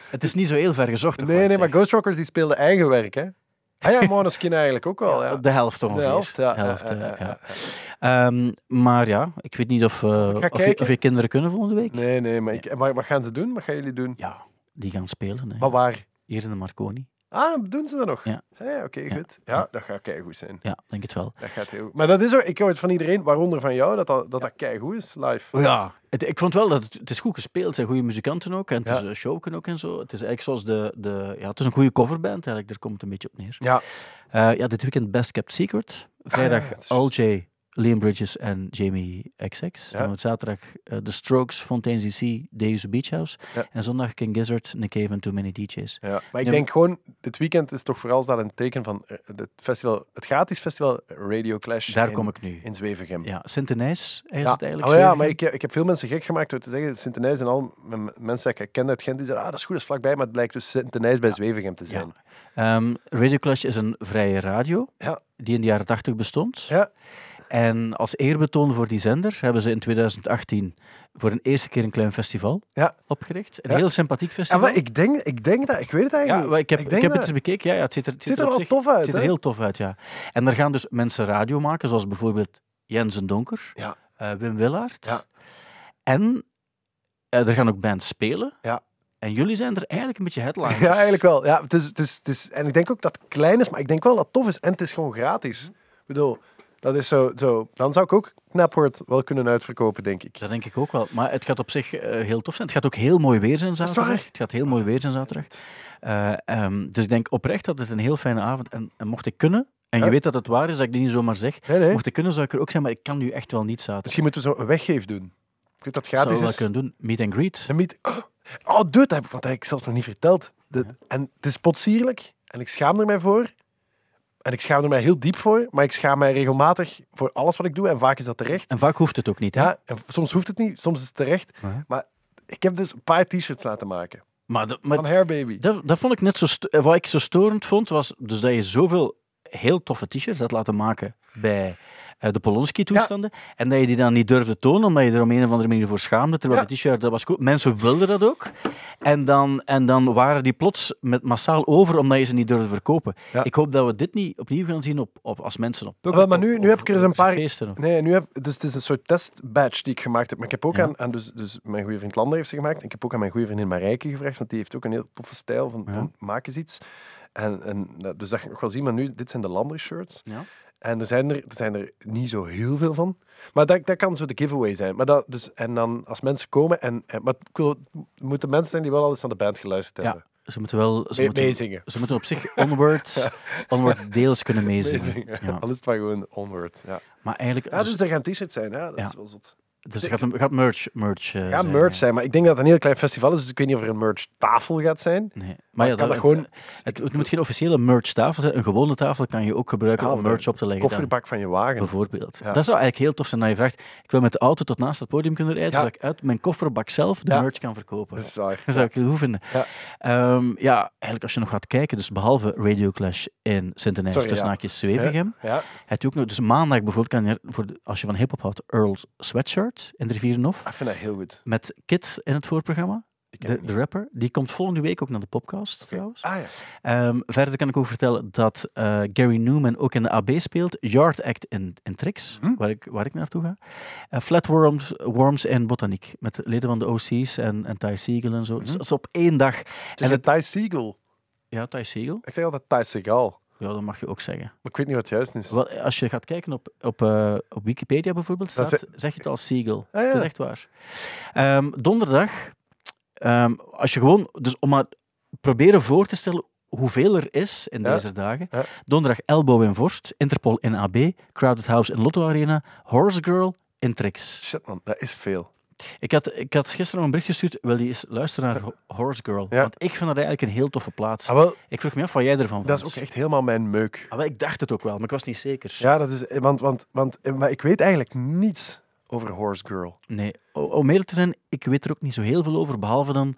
Het is niet zo heel ver gezocht. Nee, nee, maar. Ghost Rockers die speelden eigen werk, hè? Ah ja, Måneskin eigenlijk ook wel, ja. De helft ongeveer. De helft, ja. Helft, ja, eh, ja, ja. ja. Ehm, maar ja, ik weet niet of, eh, of, je, of je kinderen kunnen volgende week. Nee, nee, maar, ik, maar wat gaan ze doen? Wat gaan jullie doen? Ja, die gaan spelen. Hè. Maar waar? Hier in de Marconi. Ah, doen ze dat nog? Ja. Hey, Oké, Ja. goed. Ja, dat gaat keigoed zijn. Ja, denk het wel. Dat gaat heel goed. Maar dat is ook, ik hoor het van iedereen, waaronder van jou, dat dat, dat, dat keigoed is, live. Ja, het, ik vond wel dat het, het is goed gespeeld. Zijn goede muzikanten ook. En het Ja. is een showken ook en zo. Het is eigenlijk zoals de... de ja, het is een goede coverband eigenlijk. Daar komt het een beetje op neer. Ja, Eh, ja, dit weekend Best Kept Secret. Vrijdag Ah, ja, Liam Bridges en Jamie XX. Ja. Zaterdag eh, The Strokes, Fontaine CC, Deus Beach House. Ja. En zondag King Gizzard, Nick Cave en Too Many DJ's. ja. maar ik denk gewoon, dit weekend is toch vooral dat een teken van eh, het festival, het gratis festival Radio Clash Daar in, kom ik nu. in Zwevegem. Ja, Sint-Denijs is Ja. het eigenlijk. Oh ja, maar ik, ik heb veel mensen gek gemaakt door te zeggen Sint-Denijs en al mensen die ik ken uit Gent, die zeggen, ah, dat is goed, dat is vlakbij, maar het blijkt dus Sint-Denijs bij Zwevegem te zijn. Ehm, Radio Clash is een vrije radio Ja. die in de jaren 80 bestond. Ja. En als eerbetoon voor die zender hebben ze in 2018 voor een eerste keer een klein festival Ja. opgericht. Een Ja. heel sympathiek Ja, festival. maar ik denk, ik denk dat, ik weet het Ja, eigenlijk niet. ik heb, ik heb dat- het eens bekeken. Ja, ja, het ziet er, het ziet er wel zich- tof uit, Het ziet er heel tof uit, ja. En daar gaan dus mensen radio maken, zoals bijvoorbeeld Jens en Donker, Ja. eh, Wim Willaert. Ja. En eh, er gaan ook bands spelen. Ja. En jullie zijn er eigenlijk een beetje (laughs) headliners. Ja, eigenlijk wel. Ja, het is, het is, het is, en ik denk ook dat het klein is, maar ik denk wel dat het tof is. En het is gewoon gratis. Ik bedoel, Dat is zo, zo. Dan zou ik ook Knapwoord wel kunnen uitverkopen, denk ik. Dat denk ik ook wel. Maar het gaat op zich eh, heel tof zijn. Het gaat ook heel mooi weer zijn is zaterdag. waar. Het gaat heel mooi weer zijn zaterdag. Eh, ehm, dus ik denk oprecht dat het een heel fijne avond en, en mocht ik kunnen, en Ja. je weet dat het waar is, dat ik dit niet zomaar zeg, Nee, nee. mocht ik kunnen zou ik er ook zijn, maar ik kan nu echt wel niet zaterdag. Misschien moeten we zo een weggeef doen. Ik weet dat Zou wel is. kunnen doen. Meet and greet. Een meet... Oh, dude, dat heb ik, want dat heb ik zelfs nog niet verteld. De- En het is potsierlijk en ik schaam er mij voor. En ik schaam er mij heel diep voor, maar ik schaam mij regelmatig voor alles wat ik doe en vaak is dat terecht. En vaak hoeft het ook niet. Hè? Ja, en soms hoeft het niet, soms is het terecht. Maar ik heb dus een paar t-shirts laten maken Maar, de- maar van Hair Baby. dat, dat vond ik net zo... eh, Wat ik zo storend vond, was dus dat je zoveel heel toffe t-shirts had laten maken bij de Polonski-toestanden. En dat je die dan niet durfde tonen, omdat je er om een of andere manier voor schaamde. Terwijl Ja. de t-shirt, dat was cool. Mensen wilden dat ook. En dan, en dan waren die plots met massaal over, omdat je ze niet durfde verkopen. Ja. Ik hoop dat we dit niet opnieuw gaan zien op, op, als mensen op Pukkelpop maar nu, nu of heb ik er eens een paar... feesten. of- Nee, nu heb, dus het is een soort testbatch die ik gemaakt heb. Maar ik heb ook aan, aan dus, dus mijn goede vriend Lander heeft ze gemaakt. Ik heb ook aan mijn goede vriendin Marijke gevraagd, want die heeft ook een heel toffe stijl van, van maak eens iets. En, en, nou, dus dat ga ik nog wel zien, maar nu, dit zijn de Lander shirts. Ja. En er zijn er, er zijn er niet zo heel veel van. Maar dat, dat kan zo de giveaway zijn. Maar dat, dus, en dan als mensen komen, en, en, maar het moeten mensen zijn die wel al eens naar de band geluisterd Ja, hebben. Ze moeten wel... Ze Mee- moeten, meezingen. ze moeten op zich onward, (laughs) onward deels kunnen meezingen. Meezingen. Ja. Al is het maar gewoon onward. Ja, Maar eigenlijk... ja dus er gaan t-shirts zijn. Ja, dat Ja. is wel zot. Dus er gaat, een- gaat merch, merch eh, Ja, zijn, merch zijn. Maar ik denk dat het een heel klein festival is, dus ik weet niet of er een merch tafel gaat zijn. Nee. Maar, Maar ja, dat, dat gewoon... het, het moet geen officiële merchtafel zijn. Een gewone tafel kan je ook gebruiken Ja, om merch op te leggen. kofferbak van je wagen. bijvoorbeeld. Ja. Dat zou eigenlijk heel tof zijn dat je vraagt, ik wil met de auto tot naast het podium kunnen rijden, zodat ik uit mijn kofferbak zelf de merch kan verkopen. Dat is waar. (laughs) Dat zou ik heel goed vinden. Ja. Ehm, ja, eigenlijk als je nog gaat kijken, dus behalve Radio Clash in Sint-Denijs, tussen ja. haakjes Zwevegem, Ja, heb je ook nog, dus maandag bijvoorbeeld, kan je, voor als je van hip-hop houdt, Earl's Sweatshirt in de Rivierenhof, ik vind dat heel goed. met Kit in het voorprogramma. De, de rapper, die komt volgende week ook naar de podcast trouwens. Ah ja. Ehm, verder kan ik ook vertellen dat eh, Gary Newman ook in de AB speelt. Yard Act in, in Trix, Hm. waar, ik, waar ik naartoe ga. Eh, Flatworms Worms in Botaniek, met leden van de OC's en, en Ty Siegel en zo. Dus dat is op één dag. Zeg En het, Thijs Siegel? ja, Ty Siegel. Ik zeg altijd Thijs Segal. Ja, dat mag je ook zeggen. Maar ik weet niet wat het juist is. Wel, als je gaat kijken op, op, eh, op Wikipedia bijvoorbeeld, staat, zeg je het als Siegel. Ah, ja. Dat is echt waar. Ehm, donderdag, ehm, als je gewoon, dus om maar proberen voor te stellen hoeveel er is in Ja. deze dagen. Ja. Donderdag Elbow in Vorst, Interpol in AB, Crowded House in Lotto Arena, Horse Girl in Trix. Shit man, dat is veel. Ik had, ik had gisteren nog een bericht gestuurd, wil je eens luisteren naar Ho- Horse Girl? Ja. Want ik vind dat eigenlijk een heel toffe plaats. Ah, wel, Ik vroeg me af wat jij ervan dat is ook echt helemaal mijn meuk. Ah, wel, ik dacht het ook wel, maar ik was niet zeker. Ja, dat is... Want, want, want maar ik weet eigenlijk niets over Horse Girl. Nee, om eerlijk te zijn, ik weet er ook niet zo heel veel over, behalve dan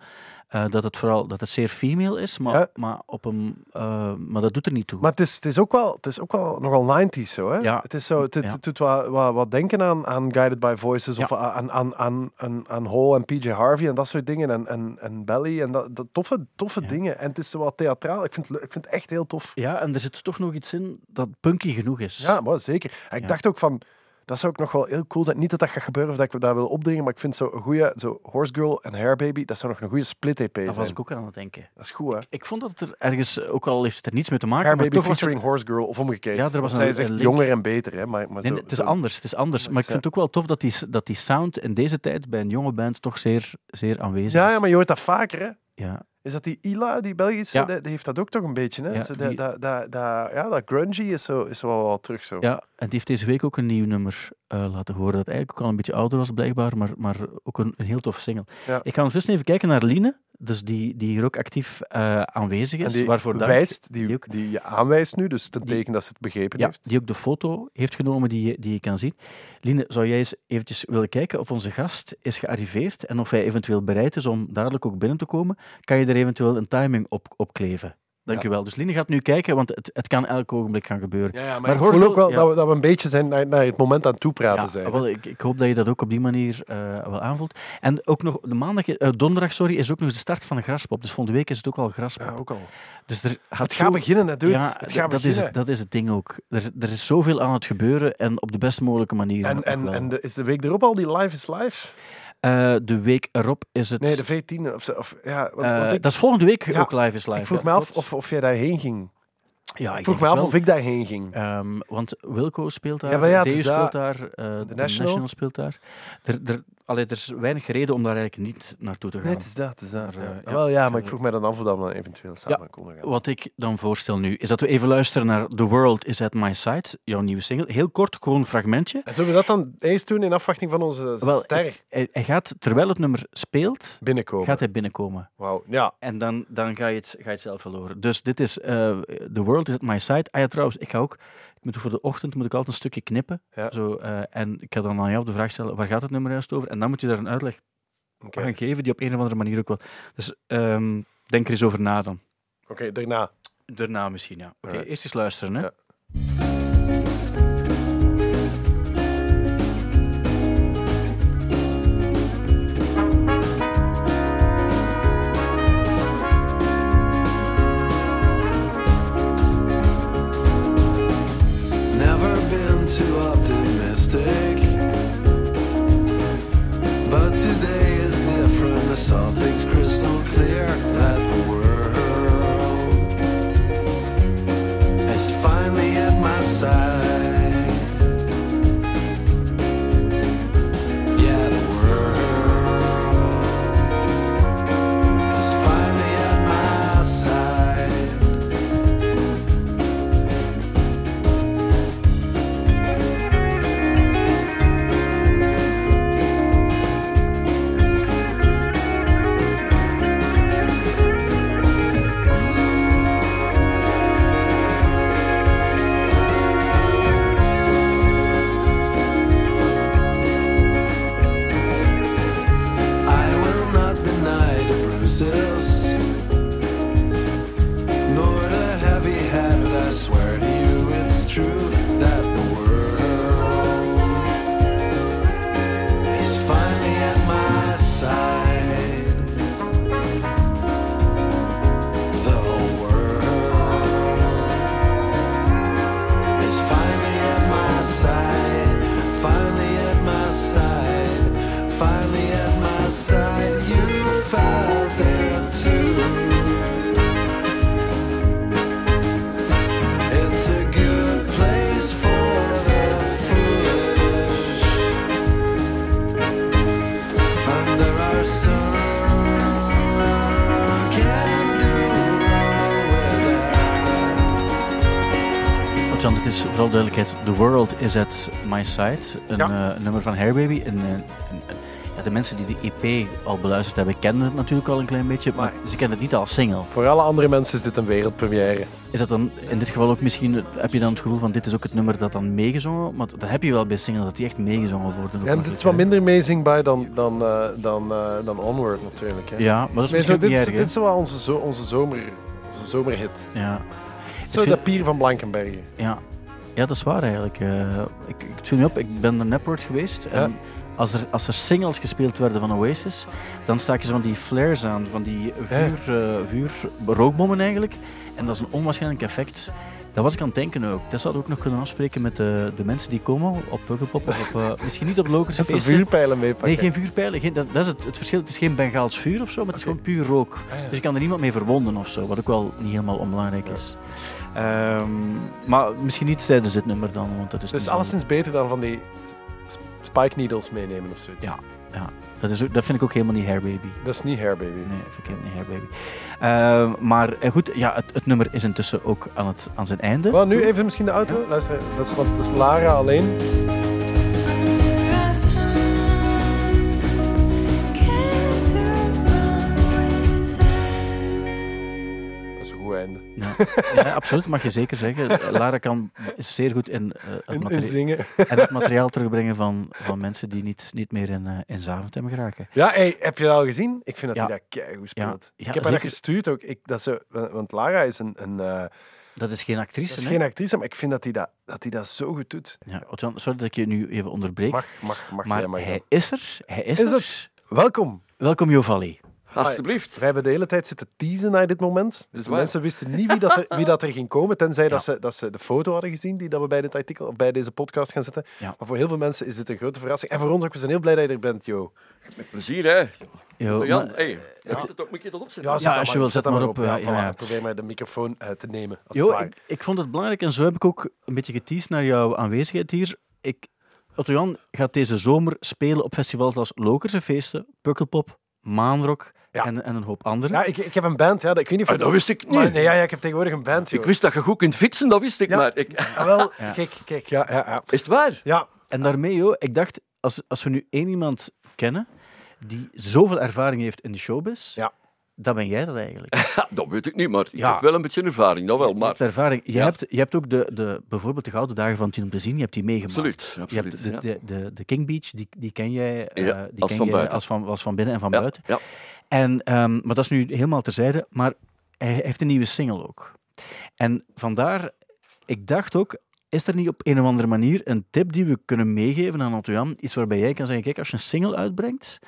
eh, dat het vooral dat het zeer female is, maar, Ja. maar, op een, eh, maar dat doet er niet toe. Maar het is, het is, ook, wel, het is ook wel nogal 90s zo, hè? Ja. Het, is zo, het, het Ja. doet wat, wat, wat denken aan, aan Guided by Voices of aan, aan, aan, aan, aan Hole en PJ Harvey en dat soort dingen. En, en, en Belly en dat, dat toffe, toffe dingen. En het is zo wat theatraal. Ik vind, ik vind het echt heel tof. Ja, en er zit toch nog iets in dat punky genoeg is. Ja, maar zeker. En ik dacht ook van, dat zou ook nog wel heel cool zijn. Niet dat dat gaat gebeuren of dat ik dat wil opdringen, maar ik vind zo een goede, zo Horse Girl en Hair Baby, dat zou nog een goede split-EP zijn. Daar was ik ook aan het denken. Dat is goed, hè? Ik vond dat het er ergens, ook al heeft het er niets mee te maken, Hair maar Baby toch was het, featuring Horse Girl of omgekeerd. Ja, er was een- zij link. jonger en beter, hè? Maar, maar zo, nee, het is zo- anders. Het is anders. Maar ik vind het ook wel tof dat die, dat die sound in deze tijd bij een jonge band toch zeer, zeer aanwezig Ja, is. ja, maar je hoort dat vaker, hè? Ja. Is dat die Ila, die Belgische? Ja. Die, die heeft dat ook toch een beetje, hè? Ja, zo, dat, die- dat, dat, dat- ja, dat grungy is, zo, is wel terug zo. Ja, en die heeft deze week ook een nieuw nummer eh, laten horen. Dat eigenlijk ook al een beetje ouder was, blijkbaar, maar, maar ook een, een heel toffe single. Ja. Ik ga ondertussen even kijken naar Line, dus die, die hier ook actief eh, aanwezig En is. die waarvoor dank. wijst, die, Die ook- die je aanwijst nu, dus ten Die- teken dat ze het begrepen Ja, heeft. die ook de foto heeft genomen die, je- die je kan zien. Line, zou jij eens eventjes willen kijken of onze gast is gearriveerd en of hij eventueel bereid is om dadelijk ook binnen te komen? Kan je er eventueel een timing op, op kleven? Dankjewel. Dus Line gaat nu kijken, want het, het kan elk ogenblik gaan gebeuren. Ja, ja, maar, Maar ik hoor ook wel ja. dat, we, dat we een beetje zijn naar, naar het moment aan het toepraten Ja, zijn. wel, ik, ik hoop dat je dat ook op die manier eh, wel aanvoelt. En ook nog de maandag, eh, donderdag, sorry, is ook nog de start van de graspop. Dus volgende week is het ook al graspop. Ja, ook al. Dus er gaat Het zo- gaat beginnen, dude. Ja, het gaat dat, beginnen. is, dat is het ding ook. Er, er is zoveel aan het gebeuren en op de best mogelijke manier. en en, en de, is de week erop al die Live is Live? Eh, de week erop is het. Nee, de 14e. Of, of, ja, want, eh, want ik, dat is volgende week Ja, ook live is live. ik vroeg ja, me af of, of jij daarheen ging. Ja, Ik vroeg me af wel. of ik daarheen ging. Ehm, want Wilco speelt daar, Ja, speelt daar, eh, de National. National. speelt daar. Er, er, allee, er is weinig reden om daar eigenlijk niet naartoe te gaan. Nee, het is dat. Het is dat. Maar, ja. ja. Wel ja, maar ik vroeg mij dan af of dat we dan eventueel samen konden gaan. Wat ik dan voorstel nu, is dat we even luisteren naar The World is at My Side, jouw nieuwe single. Heel kort, gewoon een fragmentje. En zullen we dat dan eens doen in afwachting van onze Wel, ster Hij, hij gaat, terwijl het nummer speelt, binnenkomen? gaat hij binnenkomen. Wauw. Ja, En dan, dan ga, je het, ga je het zelf wel horen. Dus dit is eh, The World is at My Side. Ah ja, trouwens, ik ga ook... Moet voor de ochtend moet ik altijd een stukje knippen. Ja. Zo, eh, en ik ga dan aan jou de vraag stellen, waar gaat het nummer juist over? En dan moet je daar een uitleg oké. aan geven die op een of andere manier ook wel... Dus ehm, denk er eens over na dan. Oké, daarna. Daarna misschien, ja. Oké, eerst eens luisteren, hè. Ja. Vooral duidelijkheid. The World is at My Side. Een Ja. eh, nummer van Hairbaby. Een, eh, een- ja, de mensen die de EP al beluisterd hebben, kenden het natuurlijk al een klein beetje. Maar ze kenden het niet als single. Voor alle andere mensen is dit een wereldpremière. Is dat dan in dit geval ook misschien, heb je dan het gevoel van dit is ook het nummer dat dan meegezongen Want dat heb je wel bij singles, dat die echt meegezongen worden. Ja, dit makkelijk, is wat minder amazing dan, dan, eh, dan, dan Onward natuurlijk. Hè. Ja, maar dat is Nee, zo, dit, is, dit is wel onze, zo, onze, zomer, onze zomerhit. Ja. Zo de pier van Blankenbergen. Ja. Ja, dat is waar eigenlijk. Eh, ik, ik me op, ik ben naar Napworld geweest. En Ja. als, er, als er singles gespeeld werden van Oasis, dan staken ze van die flares aan, van die vuur, eh, vuur rookbommen eigenlijk. En dat is een onwaarschijnlijk effect. Dat was ik aan het denken ook. Dat zouden we ook nog kunnen afspreken met de, de mensen die komen op Pukkelpop of eh, (laughs) misschien niet op Lokers Dat ze vuurpijlen meepakken. Nee, geen vuurpijlen. Geen, dat, dat is het, het verschil. Het is geen Bengaals vuur of zo, maar het is gewoon puur rook. Ah, ja. Dus je kan er niemand mee verwonden of zo, wat ook wel niet helemaal onbelangrijk is. Ehm, maar misschien niet tijdens dit nummer dan, want dat is Dus alleszins beter dan van die sp- spike needles meenemen of zoiets. Ja. Ja, dat, is ook, dat vind ik ook helemaal niet Hair Baby. Dat is niet hair, baby. Nee, vind ik helemaal niet Hair Baby. Ehm, maar eh, goed, ja, het, het nummer is intussen ook aan, het, aan zijn einde. Wel, nu even misschien de auto. Luister, dat is, want dat is Lara alleen. Ja, (laughs) ja, absoluut, mag je zeker zeggen. Lara kan, zeer goed in, eh, het, In, in materie- zingen. (laughs) en het materiaal terugbrengen van, van mensen die niet, niet meer in, eh in Zaventem geraken. Ja, hey, heb je dat al gezien? Ik vind dat Ja. hij dat keigoed speelt. Ik heb haar dat gestuurd ook. Ik, dat ze, want Lara is een... een eh, Dat is geen actrice, dat is hè? geen actrice, maar ik vind dat hij dat, dat, hij dat zo goed doet. Ja, sorry dat ik je nu even onderbreek. Mag, mag, mag maar jij maar hij is er. Hij is, Is er. dat- Welkom. Welkom, Jovalli. Alsjeblieft. Wij hebben de hele tijd zitten teasen naar dit moment. Dus de mensen wisten niet wie dat er, wie dat er ging komen, tenzij dat, ze, dat ze de foto hadden gezien die dat we bij dit artikel of bij deze podcast gaan zetten. Ja. Maar voor heel veel mensen is dit een grote verrassing. En voor ons ook, we zijn heel blij dat je er bent, Jo. Met plezier, hè. Jo, Jan, maar- hey, moet, het ook, moet je dat opzetten? zet Ja, als je wil, zet zet dat maar op, ja, Ja, ja, ja. voilà. Probeer maar de microfoon eh, te nemen. Als Jo, ik, ik vond het belangrijk en zo heb ik ook een beetje geteased naar jouw aanwezigheid hier. Ik, Otto Jan gaat deze zomer spelen op festivals als Lokerse Feesten, Pukkelpop, Maanrock Ja. en, en een hoop andere. Ja, ik, ik heb een band. Ja, dat- ik weet niet of Ah, dat wist ik niet. Maar, nee, ja, ja, ik heb tegenwoordig een band. Ik joh. wist dat je goed kunt fietsen, dat wist ik, Ja. maar... Ik... Ah, wel, (laughs) Ja. kijk, kijk, ja, ja, ja. Is het waar? ja. En daarmee, joh, ik dacht, als, als we nu één iemand kennen die zoveel ervaring heeft in de showbiz, Ja. Dan ben jij dat eigenlijk. (laughs) Dat weet ik niet, maar ik Ja. heb wel een beetje ervaring, dat wel. Je Maar hebt ervaring. Je, Ja. hebt, je hebt ook de, de, bijvoorbeeld de Gouden Dagen van Tien om te zien, je hebt die meegemaakt. absoluut, Je absoluut. hebt de, ja. de, de, de King Beach, die, die ken jij, Ja, die als ken van jij als van, als van binnen en van buiten. ja. En, ehm, maar dat is nu helemaal terzijde. Maar hij heeft een nieuwe single ook. En vandaar, ik dacht ook, is er niet op een of andere manier een tip die we kunnen meegeven aan Jan? Iets waarbij jij kan zeggen, kijk, als je een single uitbrengt,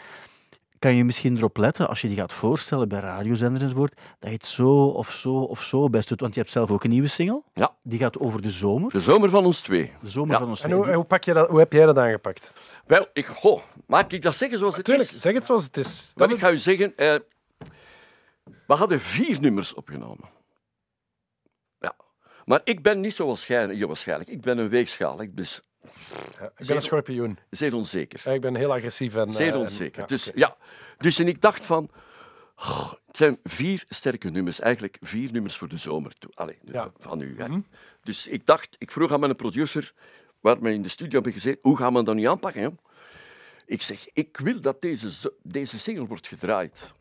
kan je misschien erop letten, als je die gaat voorstellen bij radiozenders enzovoort, dat je het zo of zo of zo best doet. Want je hebt zelf ook een nieuwe single. Ja. Die gaat over de zomer. De zomer van ons twee. De zomer Ja. van ons En twee. hoe, hoe, pak je dat, hoe heb jij dat aangepakt? Wel, ik, goh, maak ik dat zeggen zoals het Tuurlijk, is? zeg het zoals het is. Dat ik ga u zeggen, eh, we hadden vier nummers opgenomen. Ja. Maar ik ben niet zoals jij, je waarschijnlijk. Ik ben een weegschaal. Ik ben Ja, ik ben een schorpioen. zeer onzeker. Ik ben heel agressief en... Zeer eh, en- onzeker. ja, dus, ja. dus en ik dacht van... oh, het zijn vier sterke nummers. Eigenlijk vier nummers voor de zomer. toe- Allee, dus Ja. van u. Hè. Dus ik dacht... Ik vroeg aan mijn producer, waar we in de studio hebben gezeten, hoe gaan we dat nu aanpakken? Hè? Ik zeg, ik wil dat deze, deze single wordt gedraaid.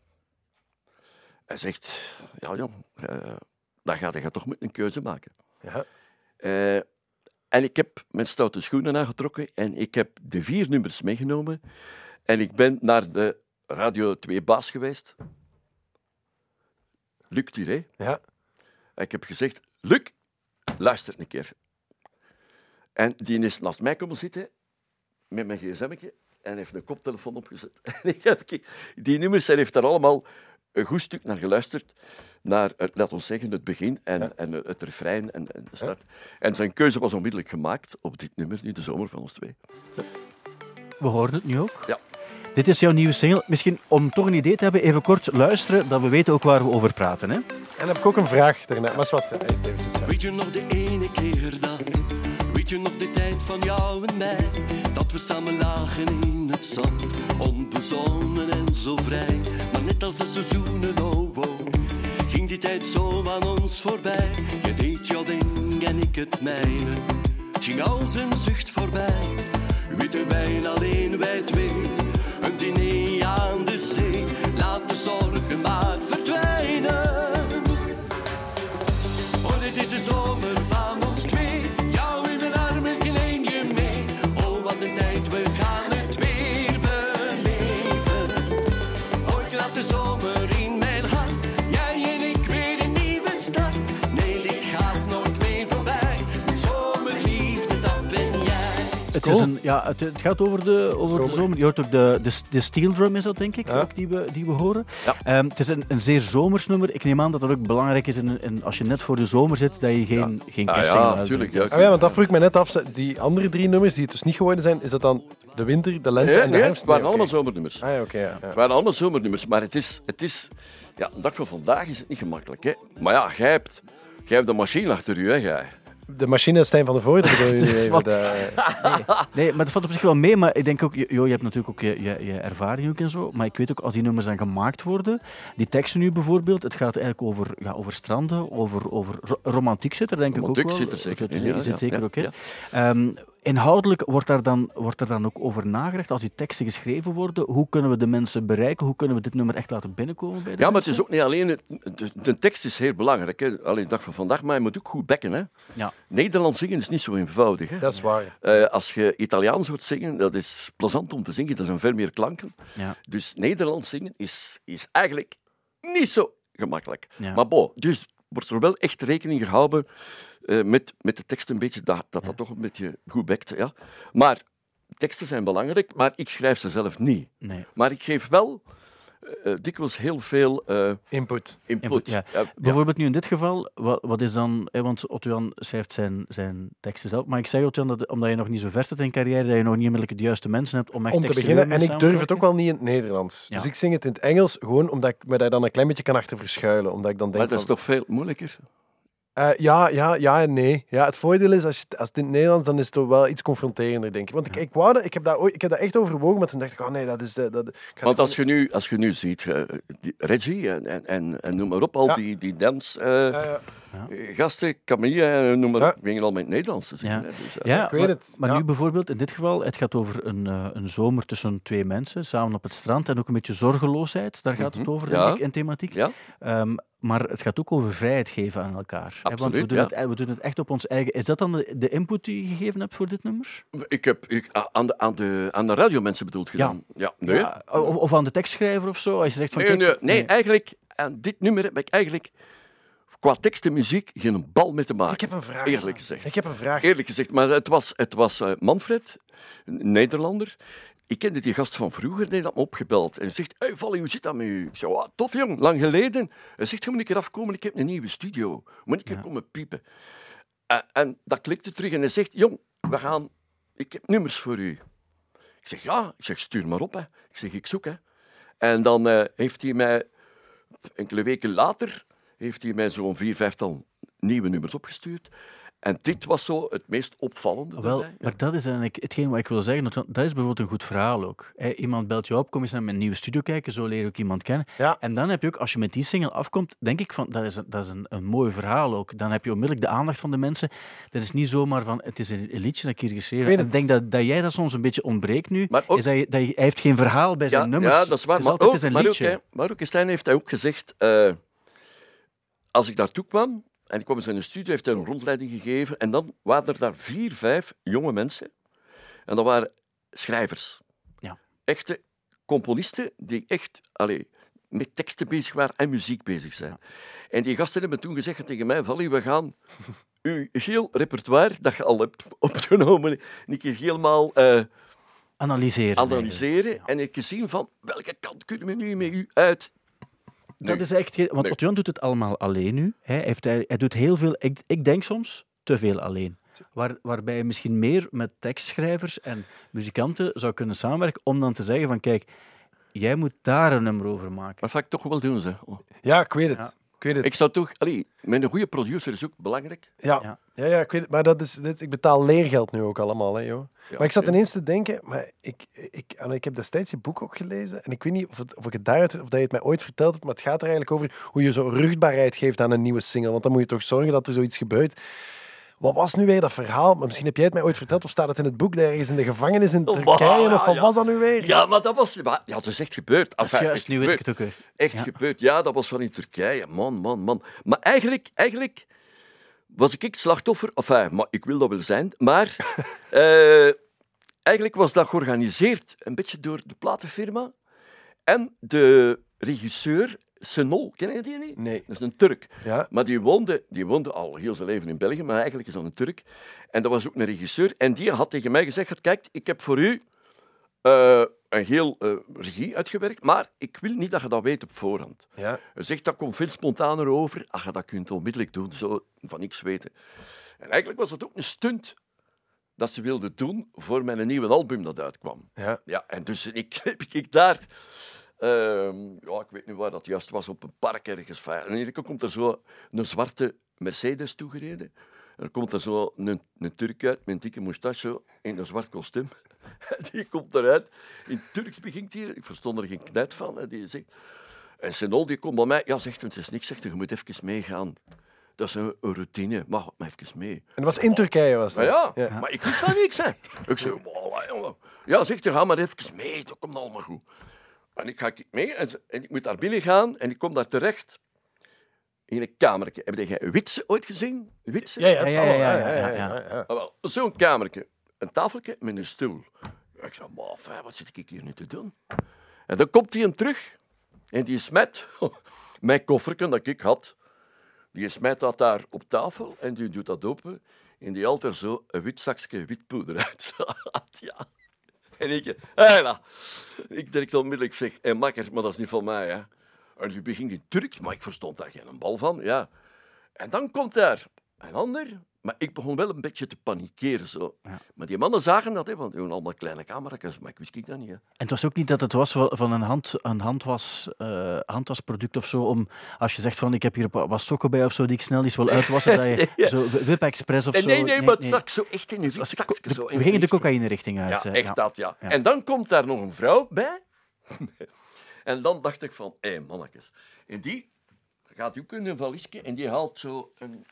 Hij zegt, ja jong, eh, dan ga je toch moeten een keuze maken. Ja. Eh, en ik heb mijn stoute schoenen aangetrokken en ik heb de vier nummers meegenomen. En ik ben naar de Radio 2 baas geweest. Luc Tiré. Ja. En ik heb gezegd, Luc, luister een keer. En die is naast mij komen zitten met mijn gsm'tje en heeft een koptelefoon opgezet. (laughs) En ik heb ki- die nummers, hij heeft daar allemaal een goed stuk naar geluisterd. Naar, het, laten we zeggen, het begin en, en het refrein en, en de start. En zijn keuze was onmiddellijk gemaakt op dit nummer, nu de zomer van ons twee. We horen het nu ook. Ja. Dit is jouw nieuwe single. Misschien om toch een idee te hebben, even kort luisteren, dat we weten ook waar we over praten. Hè? En dan heb ik ook een vraag daarna. Maar is wat, eerst eventjes. ja. Weet je nog de ene keer dat? Weet je nog de tijd van jou en mij? Dat we samen lagen in het zand, onbezonnen en zo vrij. Maar net als de seizoenen, oh oh, die tijd zo aan ons voorbij. Je deed jouw ding en ik het mijne. Het ging als een zucht voorbij. Witte wijn alleen wij twee, een diner aan Het, is een, ja, het, het gaat over de, over de zomer. Je hoort ook de, de, de steel drum, is dat denk ik, Ja. ook, die, we, die we horen. Ja. Ehm, het is een, een zeer zomers nummer. Ik neem aan dat dat ook belangrijk is in, in, als je net voor de zomer zit, dat je geen, geen Ah, ja, natuurlijk. Ja. Ah, ja, want dat vroeg ik me net af. Die andere drie nummers die het dus niet geworden zijn, is dat dan de winter, de lente Nee, en de nee, herfst? het waren Nee, allemaal zomernummers. Ah ja, oké. ja, ja. Het waren allemaal zomernummers, maar het is, het is... Ja, de dag van vandaag is het niet gemakkelijk, hè. Maar ja, jij hebt, jij hebt de machine achter u, hè, jij. De machine Stijn van de Voorde (laughs) bedoel je nu even. Wat? De, (laughs) Nee, maar dat valt op zich wel mee. Maar ik denk ook, jo, je hebt natuurlijk ook je, je, je ervaring ook en zo. Maar ik weet ook, als die nummers dan gemaakt worden, die teksten nu bijvoorbeeld, het gaat eigenlijk over, ja, over stranden, over, over ro- romantiek zit er denk Romantiek ik ook wel. zit er zeker in, ja, zit ja, zeker ja, ook in. ja. Inhoudelijk wordt, daar dan, wordt er dan ook over nagedacht, als die teksten geschreven worden, hoe kunnen we de mensen bereiken? Hoe kunnen we dit nummer echt laten binnenkomen bij de Ja, maar het is ook niet alleen... Het, de, de tekst is heel belangrijk, hè. Alleen de dag van vandaag, maar je moet ook goed bekken, hè. Ja. Nederlands zingen is niet zo eenvoudig, hè. dat is waar. Eh, als je Italiaans hoort zingen, dat is plezant om te zingen. Er zijn veel meer klanken. Ja. Dus Nederlands zingen is, is eigenlijk niet zo gemakkelijk. Ja. Maar bon, dus wordt er wel echt rekening gehouden eh, met, met de tekst een beetje, dat dat, dat toch een beetje goed bekt. Ja. Maar teksten zijn belangrijk, maar ik schrijf ze zelf niet. Nee. Maar ik geef wel eh, dikwijls heel veel eh, Input. input. Ja. Ja, ja. Bijvoorbeeld nu in dit geval, wat, wat is dan... Hè, want Otto-Jan schrijft zijn, zijn teksten zelf. Maar ik zeg Otto-Jan, dat omdat je nog niet zo ver zit in carrière, dat je nog niet onmiddellijk de juiste mensen hebt om echt Om te beginnen, en ik durf het ook wel niet in het Nederlands. Ja. Dus ik zing het in het Engels, gewoon omdat ik me daar dan een klein beetje kan achter verschuilen. Omdat ik dan denk Maar dat is van, toch veel moeilijker? Eh, ja, ja, ja en nee. Ja, het voordeel is, als, je, het- als het in het Nederlands, dan is het toch wel iets confronterender, denk ik. Want ik, ik, wou dat, ik, heb dat ooit, ik heb dat echt overwogen, maar toen dacht ik, oh nee, dat is... De, dat, Want als je nu, als je nu ziet, eh, die Reggie en, en, en, en noem maar op, al Ja. die, die eh, ja. eh, gasten, Camille, en noem maar op, al met het Nederlands te zingen. Ja. hè, dus, Ja, Ik weet maar, het, maar ja. nu bijvoorbeeld, in dit geval, het gaat over een, eh, een zomer tussen twee mensen, samen op het strand, en ook een beetje zorgeloosheid, daar gaat het Mhm. over, Ja. denk ik, in thematiek. Ja. Maar het gaat ook over vrijheid geven aan elkaar. hè, want we Absoluut, doen, ja. het, eh, we doen het echt op ons eigen... Is dat dan de, de input die je gegeven hebt voor dit nummer? Ik heb ik, aan, de, aan, de, aan de radiomensen bedoeld gedaan. Ja, nee. Ja, of, of aan de tekstschrijver of zo? Als je zegt van, Nee, kijk, nee, nee, eigenlijk, aan dit nummer heb ik eigenlijk qua tekst en muziek geen bal mee te maken. Ik heb een vraag. Eerlijk gezegd. Ik heb een vraag. Eerlijk gezegd, maar het was, het was eh, Manfred, een Nederlander. Ik kende die gast van vroeger, die had me opgebeld. En zegt, hey, Vally, hoe zit dat met u? Ik zei, "Ah, tof jong, lang geleden. Hij zegt, je moet een keer afkomen, ik heb een nieuwe studio. Moet ik keer komen piepen? En dat klikte terug en hij zegt, jong, we gaan, ik heb nummers voor u. Ik zeg, ja. Ik zeg, stuur maar op. Hè. Ik zeg, ik zoek. Hè. En dan eh, heeft hij mij, enkele weken later, heeft hij mij zo'n vier, vijftal nieuwe nummers opgestuurd. En dit was zo het meest opvallende. Wel, daarbij. maar dat is eigenlijk hetgeen wat ik wil zeggen. Dat is bijvoorbeeld een goed verhaal ook. Hè, Iemand belt je op, kom eens naar mijn nieuwe studio kijken, zo leer je ook iemand kennen. Ja. En dan heb je ook, als je met die single afkomt, denk ik van, dat is, een, dat is een, een mooi verhaal ook. Dan heb je onmiddellijk de aandacht van de mensen. Dat is niet zomaar van, het is een, liedje dat ik hier geschreven Ik heb. ik denk dat, dat jij dat soms een beetje ontbreekt nu. Maar ook- is dat je, dat hij heeft geen verhaal bij zijn ja, nummers. Ja, dat is waar. Het is maar altijd ook, een maar ook, liedje. hè, maar ook Stijn heeft hij ook gezegd... eh, als ik daartoe kwam, en ik kwam in zijn studio, heeft hij een rondleiding gegeven. En dan waren er daar vier, vijf jonge mensen. En dat waren schrijvers. Ja. Echte componisten die echt allee, met teksten bezig waren en muziek bezig zijn. En die gasten hebben toen gezegd tegen mij, Vally, we gaan uw heel repertoire dat je al hebt opgenomen, een keer helemaal... eh, Analyseren. analyseren en ik gezien van welke kant kunnen we nu met u uit. Dat is echt, want Jan doet het allemaal alleen nu. Hij, heeft, hij, hij doet heel veel, ik, ik denk soms, te veel alleen. Waar, waarbij je misschien meer met tekstschrijvers en muzikanten zou kunnen samenwerken om dan te zeggen van kijk, jij moet daar een nummer over maken. Dat ga ik toch wel doen, zeg. Ja, ik weet het. Ja. Ik weet het. Ik zou toch... Allee, met een goede producer is ook belangrijk. Ja, Ja. ja. ja, ik weet het. Maar dat is, dit, ik betaal leergeld nu ook allemaal, hè, joh. Ja, maar ik zat ineens te denken, maar ik, ik, en ik heb destijds je boek ook gelezen. En ik weet niet of, het, of, ik het daaruit, of dat je het mij ooit verteld hebt, maar het gaat er eigenlijk over hoe je zo rugbaarheid geeft aan een nieuwe single. Want dan moet je toch zorgen dat er zoiets gebeurt. Wat was nu weer dat verhaal? Maar misschien heb jij het mij ooit verteld, of staat het in het boek, dat ergens in de gevangenis in Oh, Turkije, ja, of wat ja. was dat nu weer? Ja, maar dat was... maar- Ja, dat is echt gebeurd. Dat is Enfin, juist, echt nu weet ik gebeurd. het ook weer. Echt Ja. gebeurd. Ja, dat was van in Turkije. Man, man, man. Maar eigenlijk... eigenlijk was ik ik slachtoffer. Enfin, maar ik wil dat wel zijn. Maar (laughs) eh, eigenlijk was dat georganiseerd een beetje door de platenfirma en de regisseur Senol. Ken je die niet? Nee. Dat is een Turk. Ja. Maar die woonde, die woonde al heel zijn leven in België, maar eigenlijk is dat een Turk. En dat was ook een regisseur. En die had tegen mij gezegd, kijk, ik heb voor u eh, een heel eh, regie uitgewerkt, maar ik wil niet dat je dat weet op voorhand. Ja. Hij zegt, dat komt veel spontaner over. Ach, dat kunt onmiddellijk doen, zo van niks weten. En eigenlijk was het ook een stunt dat ze wilden doen voor mijn nieuwe album dat uitkwam. Ja. Ja, en dus (laughs) ik, heb ik daar... ehm, ja, ik weet niet waar dat juist was, op een park ergens. En keer komt er zo een zwarte Mercedes toegereden. En dan komt er zo een, een Turk uit met een dikke moustache in een zwart kostuum. (laughs) Die komt eruit. In Turks begint hij, ik verstond er geen knuit van. En die zegt... En Senol die komt bij mij. Ja, zegt het is niks, zegt je moet even meegaan. Dat is een, een routine. Mag maar even mee. En dat was in Turkije, was dat? Maar ja, maar ik wist van niks, hè. Ik zei. Ja, zegt hij, ga maar even mee, dat komt allemaal goed. En ik ga mee en, ik moet daar binnen gaan en ik kom daar terecht in een kamertje. Heb jij Witse ooit gezien? Witse? Ja, ja, Ja, ja, wel. ja, Ja, ja, ja, ja. ja, ja. Ah, Zo'n kamertje. Een tafeltje met een stoel. Ik zei, maar wat zit ik hier nu te doen? En dan komt hij hem terug en die smijt (laughs) mijn kofferken dat ik had. Die smijt dat daar op tafel en die doet dat open. En die haalt er zo een wit zakje wit poeder uit. (laughs) ja. En ik, hela. Ik direct onmiddellijk zeg, hé makker, maar dat is niet van mij, hè. En die begint in Turks, maar ik verstond daar geen bal van, ja. En dan komt daar een ander, maar ik begon wel een beetje te panikeren, zo. Maar die mannen zagen dat, hè, want die hadden allemaal kleine camera's, maar ik wist ik dat niet, hè. En het was ook niet dat het was wa- van een, hand, een handwas, eh, handwasproduct of zo, om als je zegt van ik heb hier wat stokken bij of zo die ik snel eens wil uitwassen, dat je (laughs) Ja. zo Wip Express of Nee, zo. nee, nee, maar het zak zo echt in co- zakje, zo. we gingen de cocaïne richting uit. Ja, eh, echt dat, ja. Ja. En dan komt daar nog een vrouw bij. (laughs) en dan dacht ik van, hé, mannetjes. En die gaat ook in een valiesje en die haalt zo een...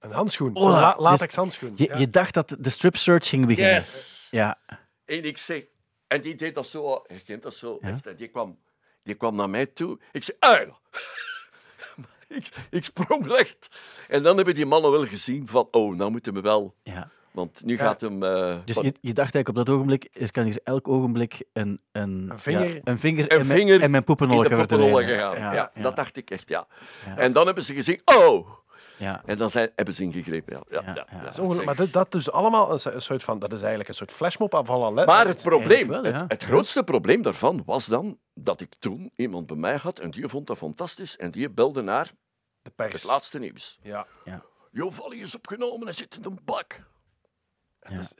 Een handschoen. Oh, la- dus latex handschoen. Je, Ja. je dacht dat de strip search ging beginnen. Yes! Ja. En ik zeg... En die deed dat zo, je kent dat zo, Ja. echt. En die kwam, die kwam naar mij toe. Ik zei, uil! (laughs) ik, ik sprong recht. En dan hebben die mannen wel gezien van, oh, nou moeten we wel... ja. Want nu gaat hem... eh, Dus je, je dacht eigenlijk op dat ogenblik, er kan hier elk ogenblik een, een, Een vinger- ja, een vinger, Een in mijn- vinger in mijn poppenholle verdwijnen. gegaan. Ja, Ja, dat dacht ik echt, ja. Ja. En dan hebben ze gezien, oh! Ja. En dan zijn, hebben ze ingegrepen, ja. ja, Ja, ja, ja. ja. Dat is ongelooflijk. Maar dat, dat is allemaal een, so- een soort van... Dat is eigenlijk een soort flashmob aan van alle Maar het probleem, wel, ja. het, het grootste probleem daarvan was dan dat ik toen iemand bij mij had en die vond dat fantastisch en die belde naar de het pers. laatste nieuws. Ja. Jo, Valley is opgenomen en zit in een bak.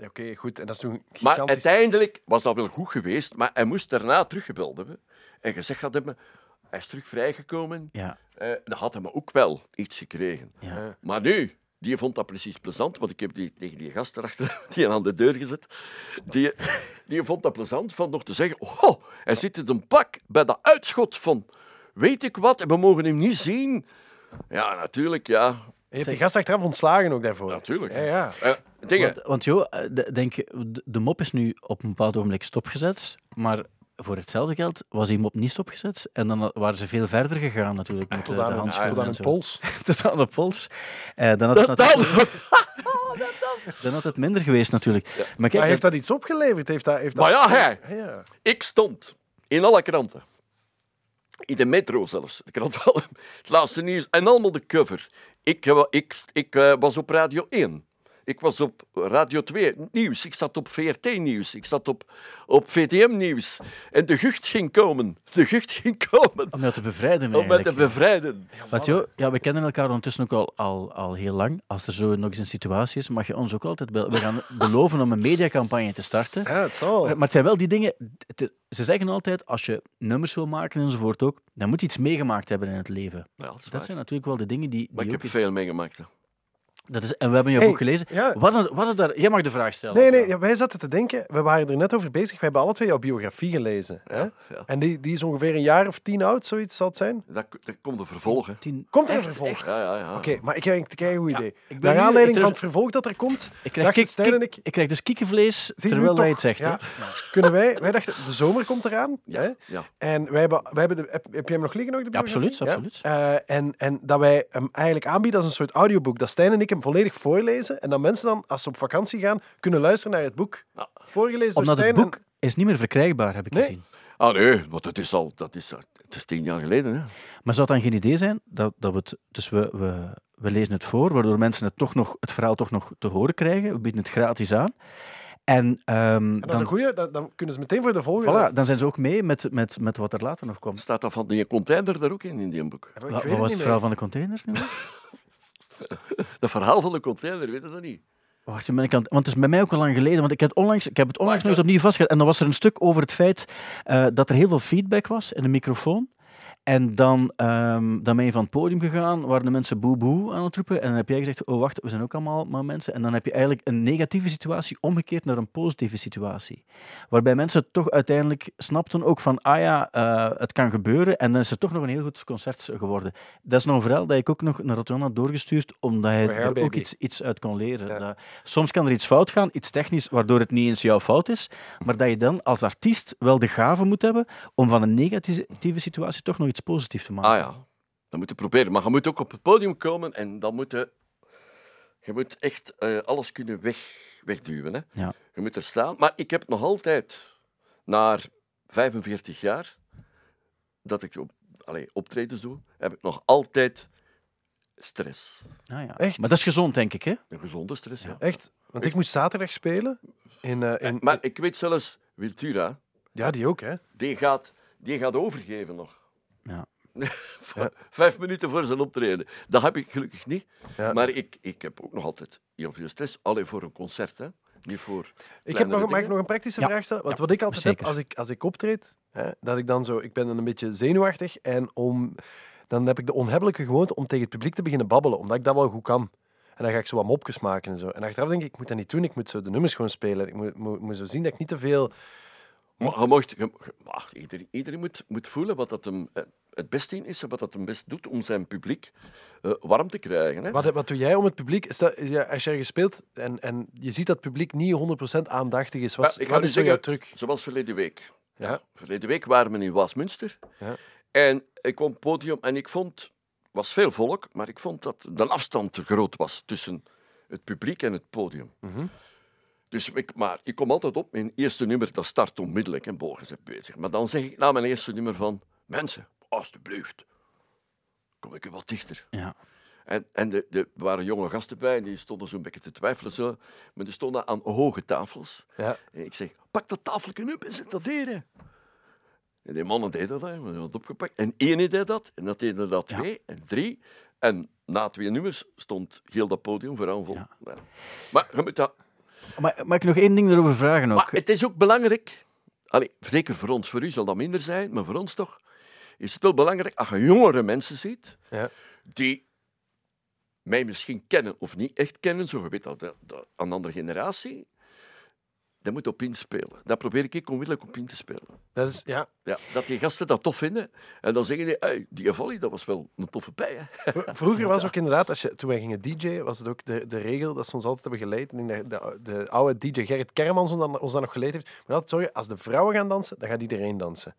Oké, goed. En dat is toen Maar uiteindelijk was dat wel goed geweest, maar hij moest daarna teruggebeld hebben en gezegd had hebben, hij is terug vrijgekomen. Ja, Eh, dan had hij me ook wel iets gekregen. ja. Maar nu, die vond dat precies plezant, want ik heb die tegen die gast erachter (laughs) die aan de deur gezet. Die, die vond dat plezant van nog te zeggen: Oh, hij zit in een pak bij dat uitschot van weet ik wat en we mogen hem niet zien. Ja, natuurlijk, ja. Je hebt die gast achteraf ontslagen ook daarvoor. Natuurlijk. Ja, ja. Eh, dingen. Want, want joh, eh, de- denk, je, de, de mop is nu op een bepaald ogenblik stopgezet, maar voor hetzelfde geld was die mop niet stopgezet. En dan waren ze veel verder gegaan natuurlijk met de, Tot de aan, een, handschoenen tot aan en een zo. pols. (laughs) Tot aan de pols. Eh, dan, had Dat, het dat, natuurlijk- (laughs) dan had het minder geweest natuurlijk. Maar Maar kijk, heeft dat iets opgeleverd? Heeft dat, heeft dat... Maar ja, hij. Ja. Ik stond in alle kranten. In de metro zelfs. De krant van (laughs) het laatste nieuws. En allemaal de cover. Ik, eh, ik, ik eh, was op Radio 1. Ik was op Radio 2 nieuws. Ik zat op VRT nieuws. Ik zat op, op VTM nieuws. En de gucht ging komen. De gucht ging komen. om dat te bevrijden Om mij te bevrijden. Want joh, ja, we kennen elkaar ondertussen ook al, al, al heel lang. Als er zo nog eens een situatie is, mag je ons ook altijd be- we gaan (laughs) beloven om een mediacampagne te starten. Ja, het zal. Maar, maar het zijn wel die dingen... ze zeggen altijd, als je nummers wil maken enzovoort ook, dan moet je iets meegemaakt hebben in het leven. Ja, dat Dat zijn natuurlijk wel de dingen die... Maar die ik ook heb veel meegemaakt. hè. Dat is, en we hebben jouw Hey, boek gelezen. ja. Wat, wat daar... Jij mag de vraag stellen. Nee, nee, ja, wij zaten te denken, we waren er net over bezig, we hebben alle twee jouw biografie gelezen. Hè? ja. En die, die is ongeveer een jaar of tien oud, zoiets zal het zijn. Dat, dat komt de vervolgen. Tien- Komt er een Echt, vervolg? echt? Ja, ja, ja. Oké, maar ik heb een goed idee. ik ben Naar nu- aanleiding van het vervolg dat er komt, Ik krijg, dachten kik- Stijn en ik... ik krijg dus we terwijl hij het zegt. Ja. Hè? Kunnen wij... Wij dachten, de zomer komt eraan. Ja, Hè? ja. En wij hebben, wij hebben de, heb, heb je hem nog liggen, nog, de Ja, biografie? absoluut, absoluut. Eh, en, en dat wij hem eigenlijk aanbieden als een soort audioboek. Dat Stijn en ik hem volledig voorlezen. En dat mensen dan, als ze op vakantie gaan, kunnen luisteren naar het boek. Ja. Voorgelezen door Omdat het boek is niet meer verkrijgbaar, heb ik Nee. gezien. Ah nee, want het is al dat is, het is tien jaar geleden. Hè. Maar zou het dan geen idee zijn dat, dat we het... Dus we, we, we lezen het voor, waardoor mensen het, toch nog, het verhaal toch nog te horen krijgen. We bieden het gratis aan. En, ehm, En dat is dan, een goeie, dan kunnen ze meteen voor de volgende. voilà, dan zijn ze ook mee met, met, met wat er later nog komt. Staat dat van die container er ook in, in die boek? Ik Wa- weet wat was niet het verhaal van de container (laughs) (laughs) Het verhaal van de container, weet je dat niet? Wacht, ben ik aan want het is bij mij ook al lang geleden. Want ik heb het onlangs, ik heb het onlangs nog eens opnieuw vastgelegd. En dan was er een stuk over het feit eh, dat er heel veel feedback was in de microfoon. En dan, ehm, dan ben je van het podium gegaan, waar de mensen boe boe aan het roepen. En dan heb jij gezegd, oh wacht, we zijn ook allemaal maar mensen. En dan heb je eigenlijk een negatieve situatie omgekeerd naar een positieve situatie. Waarbij mensen toch uiteindelijk snapten ook van, ah ja, eh, het kan gebeuren. En dan is het toch nog een heel goed concert geworden. Dat is nog een verhaal dat ik ook nog naar Rotterdam had doorgestuurd, omdat hij Voor er ook iets, iets uit kon leren. Ja. Dat- soms kan er iets fout gaan, iets technisch, waardoor het niet eens jouw fout is. Maar dat je dan als artiest wel de gave moet hebben om van een negatieve situatie toch nog iets positiefs te maken. Ah ja, dat moet je proberen. Maar je moet ook op het podium komen en dan moet je... Je moet echt eh, alles kunnen weg, wegduwen. Hè. Ja. Je moet er staan. Maar ik heb nog altijd, na 45 jaar, dat ik op, allee, optredens doe, heb ik nog altijd stress. Ah, ja. Echt? Maar dat is gezond, denk ik. Hè? Een gezonde stress, ja. Echt? Want ik moest zaterdag spelen. In, eh, in, maar ik weet zelfs Wiltura, Ja, die ook, hè? die gaat, die gaat overgeven nog. (laughs) Ja. Vijf minuten voor zijn optreden. Dat heb ik gelukkig niet. Ja. Maar ik, ik heb ook nog altijd heel veel stress. Alleen voor een concert, hè. Niet voor Ik heb nog, mag ik nog een praktische Ja. vraag stellen? Want Ja, wat ik altijd zeker. heb als ik, als ik optreed, hè, dat ik dan zo, ik ben dan een beetje zenuwachtig en om, dan heb ik de onhebbelijke gewoonte om tegen het publiek te beginnen babbelen, omdat ik dat wel goed kan. En dan ga ik zo wat mopjes maken en zo. En achteraf denk ik, ik moet dat niet doen, ik moet zo de nummers gewoon spelen. Ik moet, moet, moet zo zien dat ik niet te veel... Maar je mocht, je- je- maar iedereen, iedereen moet, moet voelen wat dat hem eh, het beste in is wat dat hem best doet om zijn publiek eh, warm te krijgen. Hè. Wat, wat doe jij om het publiek? Als jij gespeeld en, en je ziet dat het publiek niet 100% aandachtig is, wat, Ja, ik ga wat nu is jouw truc? Zoals verleden week. Ja. Verleden week waren we in Waasmunster. Ja. En ik kwam op het podium en ik vond... was veel volk, maar ik vond dat de afstand te groot was tussen het publiek en het podium. Mhm. Dus ik, maar ik kom altijd op, mijn eerste nummer, dat start onmiddellijk en Borgen is bezig. Maar dan zeg ik na mijn eerste nummer van, mensen, alstublieft, kom ik u wat dichter. Ja. En, en de, de, er waren jonge gasten bij en die stonden zo'n beetje te twijfelen. Zo. Maar die stonden aan hoge tafels. Ja. En ik zeg, pak dat tafeltje op en zet dat hier. hè." En die mannen deden dat, hè, hadden het opgepakt. En één deed dat, en dat deden dat Ja. twee en drie. En na twee nummers stond heel dat podium vooral vol. Ja. Ja. Maar je moet dat Maar mag ik nog één ding erover vragen ook? maar het is ook belangrijk, allee, zeker voor ons, voor u zal dat minder zijn, maar voor ons toch, is het wel belangrijk als je jongere mensen ziet Ja. die mij misschien kennen of niet echt kennen, zo je weet dat, dat, dat een andere generatie, daar moet op inspelen. Daar probeer ik onmiddellijk op in te spelen. Dat is, ja. Ja, dat die gasten dat tof vinden en dan zeggen die, hey, die Volley, dat was wel een toffe bij. Hè? Vro- Vroeger was ook inderdaad, als je, toen wij gingen DJ'en, was het ook de, de regel dat ze ons altijd hebben geleid. Dat de, de oude DJ Gerrit Kermans ons dan, ons dan nog geleid heeft. Maar altijd zorgen, als de vrouwen gaan dansen, dan gaat iedereen dansen.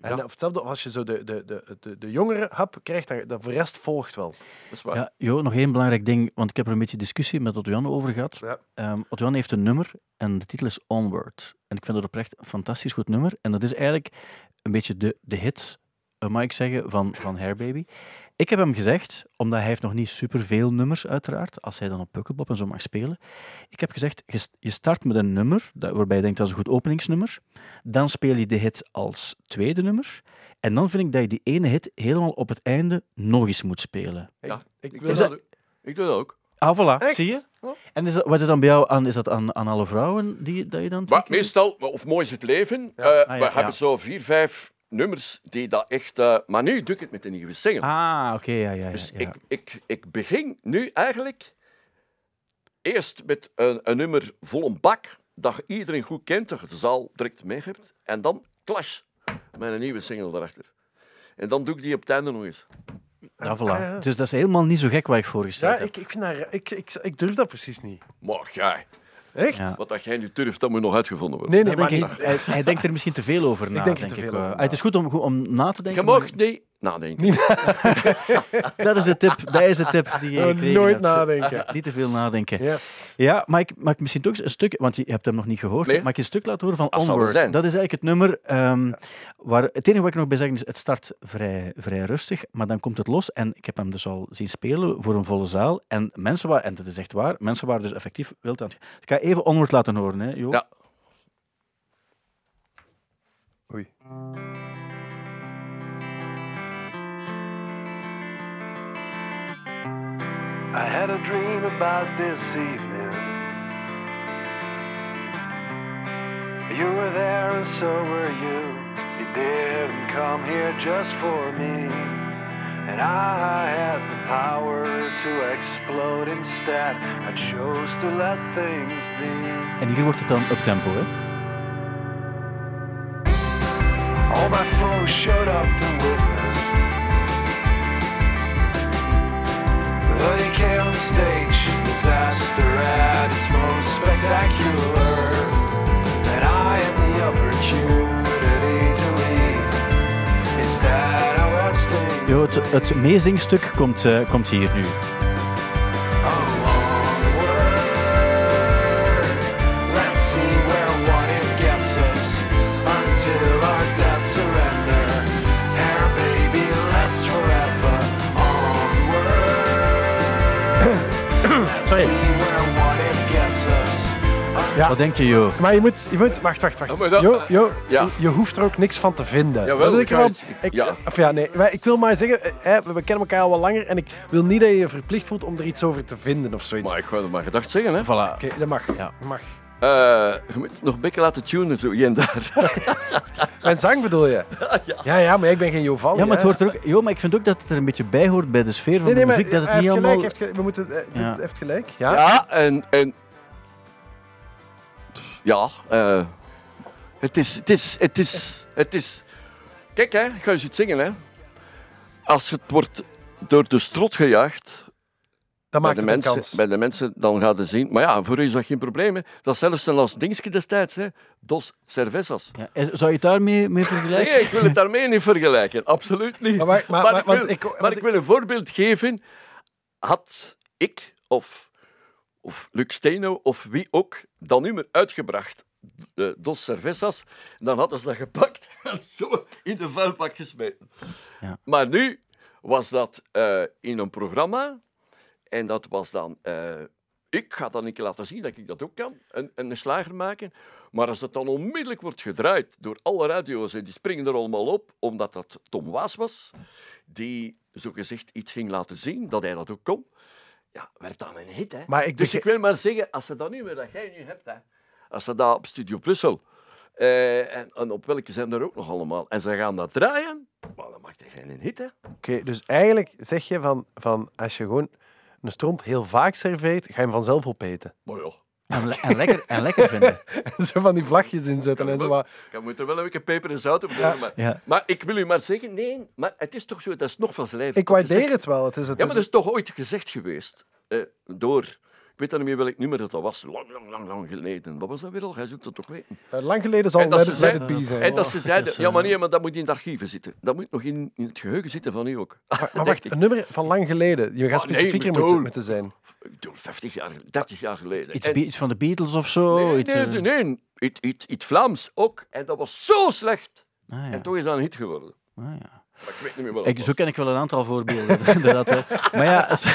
En Ja. hetzelfde als je zo de, de, de, de, de jongere hap krijgt, dan, dan voor de rest volgt wel. Dat is waar. Ja, Jo, nog één belangrijk ding, want ik heb er een beetje discussie met Otto-Jan over gehad. Ja. Ehm Otto-Jan heeft een nummer en de titel is Onward. En ik vind het oprecht een fantastisch goed nummer. En dat is eigenlijk een beetje de, de hit, mag ik zeggen, van, van Hair Baby. Ik heb hem gezegd, omdat hij heeft nog niet superveel nummers uiteraard, als hij dan op Pukkelpop en zo mag spelen. Ik heb gezegd, je st- je start met een nummer dat, waarbij je denkt dat is een goed openingsnummer. Dan speel je de hit als tweede nummer. En dan vind ik dat je die ene hit helemaal op het einde nog eens moet spelen. Ja, Ik ik, wil doe dat- ik doe dat ook. Ah, voilà. Echt? Zie je? Ja. En is dat, wat is dat dan bij jou aan? Is dat aan, aan alle vrouwen die, dat je dan Maar meestal, of mooi is het leven, Ja. eh, Ah, ja, we ja. hebben zo vier, vijf nummers die dat echt... eh, maar nu doe ik het met een nieuwe single. Ah, oké, ja, ja, ja. dus ja. ik, ik, ik begin nu eigenlijk eerst met een, een nummer vol een bak, dat iedereen goed kent, dat je de zaal direct mee hebt. En dan clash met een nieuwe single daarachter. En dan doe ik die op het einde nog eens. Ja, voilà. Ah, ja. Dus dat is helemaal niet zo gek wat ik voorgesteld Ja, heb. ik, ik, vind dat, ik, ik, ik durf dat precies niet. Maar jij, Echt? Ja. wat dat jij nu durft, dat moet nog uitgevonden worden. Nee, nee, maar denk niet. ik, hij, hij denkt er misschien te veel over na, denk ik. over Ah, Het is goed om, goed om na te Je denken. mag maar niet nadenken. (laughs) Dat is de tip, dat is de tip die je Oh, gekregen nooit nadenken. (laughs) Niet te veel nadenken. Yes. Ja, maar ik, mag ik misschien toch een stuk, want je hebt hem nog niet gehoord, Nee. mag ik een stuk laten horen van Dat er Onward? zijn. Dat is eigenlijk het nummer ehm, waar, het enige wat ik nog bij zeggen is, het start vrij, vrij rustig, maar dan komt het los en ik heb hem dus al zien spelen voor een volle zaal en mensen waren, en dat is echt waar, mensen waren dus effectief wild aan het... Ik ga even Onward laten horen, hè, Jo. Ja. Oei. I had a dream about this evening. You were there and so were you. You didn't come here just for me. And I had the power to explode instead. I chose to let things be. En hier wordt het dan uptempo, hè. All my foes showed up to witness. On stage, disaster at its most spectacular. And I had the opportunity to leave. Instead, I watched things Jo, het, het meezingstuk komt, eh, komt hier nu. Ja. Wat denk je, joh? Maar je moet, je moet wacht, wacht, wacht. Ja, maar dat- Jo, jo, Ja. je, je hoeft er ook niks van te vinden. Jawel, Dat wil ik wel- ik, ja. of ja, nee, maar ik wil maar zeggen, eh, hè, we kennen elkaar al wat langer en ik wil niet dat je je verplicht voelt om er iets over te vinden of zoiets. Maar ik ga het maar gedacht zeggen, hè. Voilà. Oké, dat mag. Ja. mag. Eh, je moet nog een beetje laten tunen, zo hier en daar. (laughs) Mijn zang bedoel je? (laughs) Ja, ja, maar ik ben geen Joval. Ja, maar het hoort er ook... Jo, maar ik vind ook dat het er een beetje bij hoort bij de sfeer van Nee, nee, de maar muziek, dat het hij niet heeft allemaal... gelijk. Heeft, we moeten, eh, Ja. heeft gelijk. Ja. Ja, en... en ja, eh, het is... Het is... Het is... Het is... Kijk, hè. Ik ga eens iets zingen, hè. Als het wordt door de strot gejaagd, Dat bij maakt de, mensen, kans. bij de mensen, dan gaat het zien. Maar ja, voor u is dat geen probleem, hè. Dat is zelfs een als dingetje destijds, hè. Dos cervezas. Ja, zou je het daarmee mee vergelijken? Nee, ik wil het daarmee niet vergelijken. Absoluut niet. Maar maar- Maar maar- ik wil, want ik- maar want ik ik- wil een voorbeeld geven. Had ik of, of Luc Steno of wie ook dat nummer uitgebracht, de Dos Cervezas, dan hadden ze dat gepakt (laughs) en zo in de vuilbak gesmeten. Ja. Maar nu was dat eh, in een programma en dat was dan... eh, ik ga dan een keer laten zien dat ik dat ook kan, een, een slager maken. Maar als het dan onmiddellijk wordt gedraaid door alle radio's en die springen er allemaal op, omdat dat Tom Waas was, die zogezegd iets ging laten zien, dat hij dat ook kon, ja, werd dan een hit. Hè? Maar ik dus begrijp- ik wil maar zeggen, als ze dat nu weer dat jij nu hebt, hè, als ze dat op Studio Brussel, eh, en, en op welke zijn er ook nog allemaal, en ze gaan dat draaien, maar dan maakt hij geen hit. Hè? Oké, dus eigenlijk zeg je van, van als je gewoon een stront heel vaak serveert, ga je hem vanzelf opeten. Maar ja, En, le- en lekker, en lekker vinden. (laughs) En zo van die vlagjes inzetten en zo. Maar, je moet er wel een beetje peper en zout op doen. Ja. Maar, Ja. maar ik wil u maar zeggen, nee, maar het is toch zo, dat is nog van zijn lijf. ik waardeer het wel. Het is, het Ja, maar dat is toch ooit gezegd geweest eh, door... Ik weet dan niet meer welk nummer dat was. Lang, lang, lang, lang geleden. Wat was dat weer al? Hij zoekt het toch weten. eh, lang geleden zal En dat Let, ze It- zei- Let It Be zijn. En dat ze zeiden, is, ja maar eh, nee, maar dat moet in de archieven zitten. Dat moet nog in, in het geheugen zitten van u ook. (laughs) Maar, maar wacht, een nummer van lang geleden. Je gaat Ah, nee, specifieker bedoel- moeten, moeten zijn. Ik bedoel, 50 jaar, 30 jaar geleden. Iets, En- be- iets van de Beatles of zo? nee, iets, nee, eh, nee, nee. Iets, iets, iets Vlaams ook. En dat was zo slecht. Ah, ja. En toch is dat een hit geworden. Ah, ja. Maar ik weet niet meer wat Ik, zo ken ik wel een aantal voorbeelden. (laughs) inderdaad wel. Maar ja, (laughs) zo,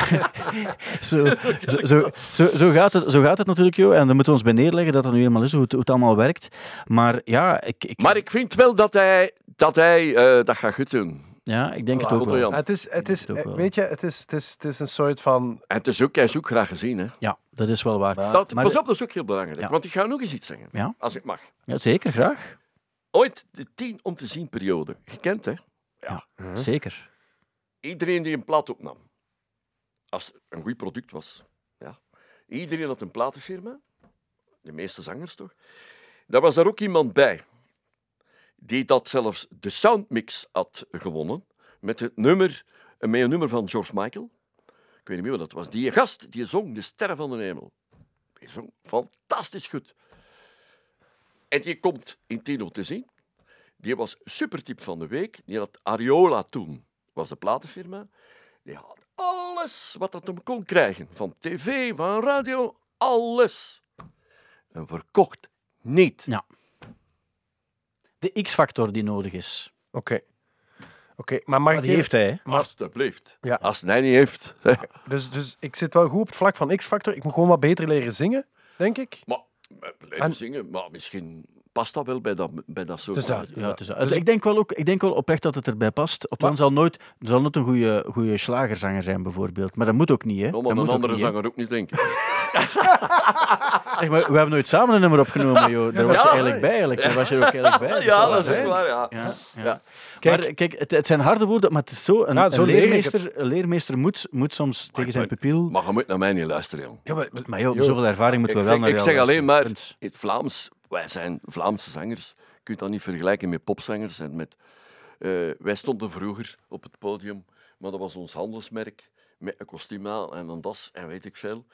zo, zo, zo, zo, gaat het, zo gaat het natuurlijk, joh. En daar moeten we ons bij neerleggen dat dat nu eenmaal is, hoe het, hoe het allemaal werkt. Maar ja, ik, ik, Maar ik vind wel dat hij, dat, hij eh, dat gaat goed doen. ja, ik denk het Voilà. ook wel. Het is, het is, eh, weet je, het is, het, is, het is een soort van... En het is ook, hij is ook graag gezien. Hè. Ja, dat is wel waar. Dat, maar- pas op, dat is ook heel belangrijk. Ja. Want ik ga nog eens iets zeggen. Ja. Als ik mag. Ja, zeker, graag. Ooit de 10 om te zien periode. Gekend, hè? Zeker. Iedereen die een plaat opnam. Als het een goed product was. Ja. Iedereen had een platenfirma. De meeste zangers toch. Daar was er ook iemand bij. Die dat zelfs de soundmix had gewonnen. Met, het nummer, met een nummer van George Michael. Ik weet niet meer wat dat was. Die gast die zong De Sterren van de Hemel. Die zong fantastisch goed. En die komt in Tino te zien. Die was supertip van de week. Die had Ariola toen, was de platenfirma. Die had alles wat dat hem kon krijgen. Van tv, van radio, alles. En verkocht niet. Ja. De X-factor die nodig is. Oké. Oké, maar Maar die even- heeft hij, hè. Alsjeblieft. Ja. Als hij niet heeft. hè. Dus, dus ik zit wel goed op het vlak van X-Factor. Ik moet gewoon wat beter leren zingen, denk ik. Maar, eh, blijven En- zingen, maar misschien past dat wel bij dat, bij dat soort... Dus dat- dus Ja, dat- dus ik, denk wel ook, ik denk wel oprecht dat het erbij past. Maar- zal nooit, er zal nooit een goede, goede slagerzanger zijn, bijvoorbeeld. Maar dat moet ook niet, hè. Dat maar moet een andere zanger ook niet, denk ik. (laughs) (laughs) Zeg, maar we hebben nooit samen een nummer opgenomen, joh. Daar was je eigenlijk bij, eigenlijk. Daar was je ook eigenlijk bij. (laughs) Ja, dat is zijn. echt waar, ja. Ja, ja. Ja. Kijk. maar kijk, het, het zijn harde woorden, maar het is zo. Een, Ja, zo een, ik leermeester, een leermeester moet, moet soms tegen zijn pupil... Maar je moet naar mij niet luisteren, jong. Ja, maar, Maar joh, joh, zoveel ervaring moeten Ik we wel zeg, naar ik zeg alleen maar, in het Vlaams, wij zijn Vlaamse zangers. Je kunt dat niet vergelijken met popzangers. En met, eh, wij stonden vroeger op het podium, maar dat was ons handelsmerk. Met een kostuum aan en een das en weet ik veel.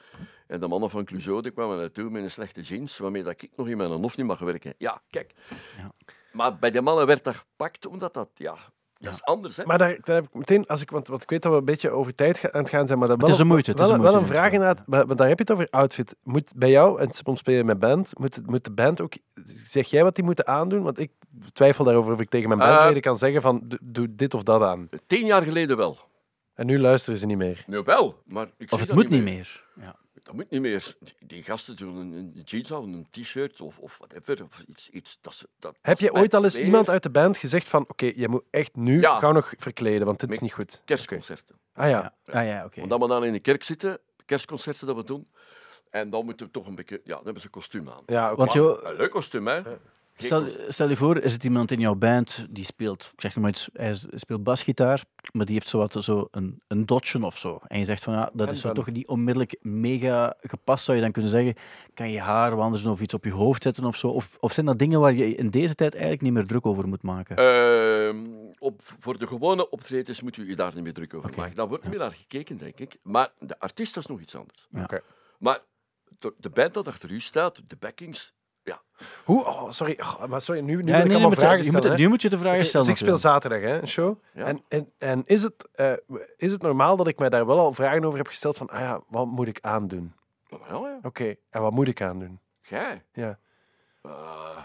En de mannen van Clouseau die kwamen naartoe met een slechte jeans, waarmee dat ik nog in mijn hof niet mag werken. Ja, kijk. Ja. Maar bij de mannen werd dat gepakt, omdat dat, ja, dat is anders. Hè? maar daar, daar heb ik meteen, als ik, want, want ik weet dat we een beetje over tijd aan het gaan zijn, maar dat het is een moeite, het is wel, een wel moeite, een vraag inderdaad, maar, maar daar heb je het over outfit. Moet bij jou, en soms speel je met band, moet, moet de band ook, zeg jij wat die moeten aandoen? Want ik twijfel daarover of ik tegen mijn Eh. bandleden kan zeggen van, doe- doe dit of dat aan. Tien jaar geleden wel. En nu luisteren ze niet meer. Nu wel, maar ik Of het dat moet niet meer. Ja. Dat moet niet meer. Die, die gasten doen een, een jeans aan, een t-shirt of, of whatever. Of iets, iets, dat, dat, Heb je ooit al eens meer iemand uit de band gezegd van oké, je moet echt nu Ja. gauw nog verkleden, want dit is niet goed. Kerstconcerten. Ah ja. Ah ja, oké. Omdat we dan in de kerk zitten, kerstconcerten dat we doen. En dan moeten we toch een beetje... Ja, dan hebben ze een kostuum aan. Ja, oké. Want joh, Een leuk kostuum, hè? Stel, stel je voor, is het iemand in jouw band die speelt, ik zeg maar iets, hij speelt basgitaar, maar die heeft zo, wat, zo een, een dodge of zo. En je zegt van, ja, dat is zo toch niet onmiddellijk mega gepast, zou je dan kunnen zeggen. Kan je haar anders of iets op je hoofd zetten of zo? Of, of zijn dat dingen waar je in deze tijd eigenlijk niet meer druk over moet maken? Ehm, op, voor de gewone optredens moet u je daar niet meer druk over Oké, maken. Daar wordt niet meer naar gekeken, denk ik. Maar de artiest is nog iets anders. Ja. Oké. Maar de, de band dat achter u staat, de backings... Hoe? Oh, sorry. Oh, maar sorry, nu, nu Ja, wil ik nee, nee, allemaal maar vragen je, stellen. moet, hè. nu moet je de vragen stellen. dus ik speel zaterdag hè, een show. Ja. En, en, en is, het, eh, is het normaal dat ik mij daar wel al vragen over heb gesteld van, ah ja, wat moet ik aandoen? wel, ja. Oké, en wat moet ik aandoen? Jij? Ja. Eh,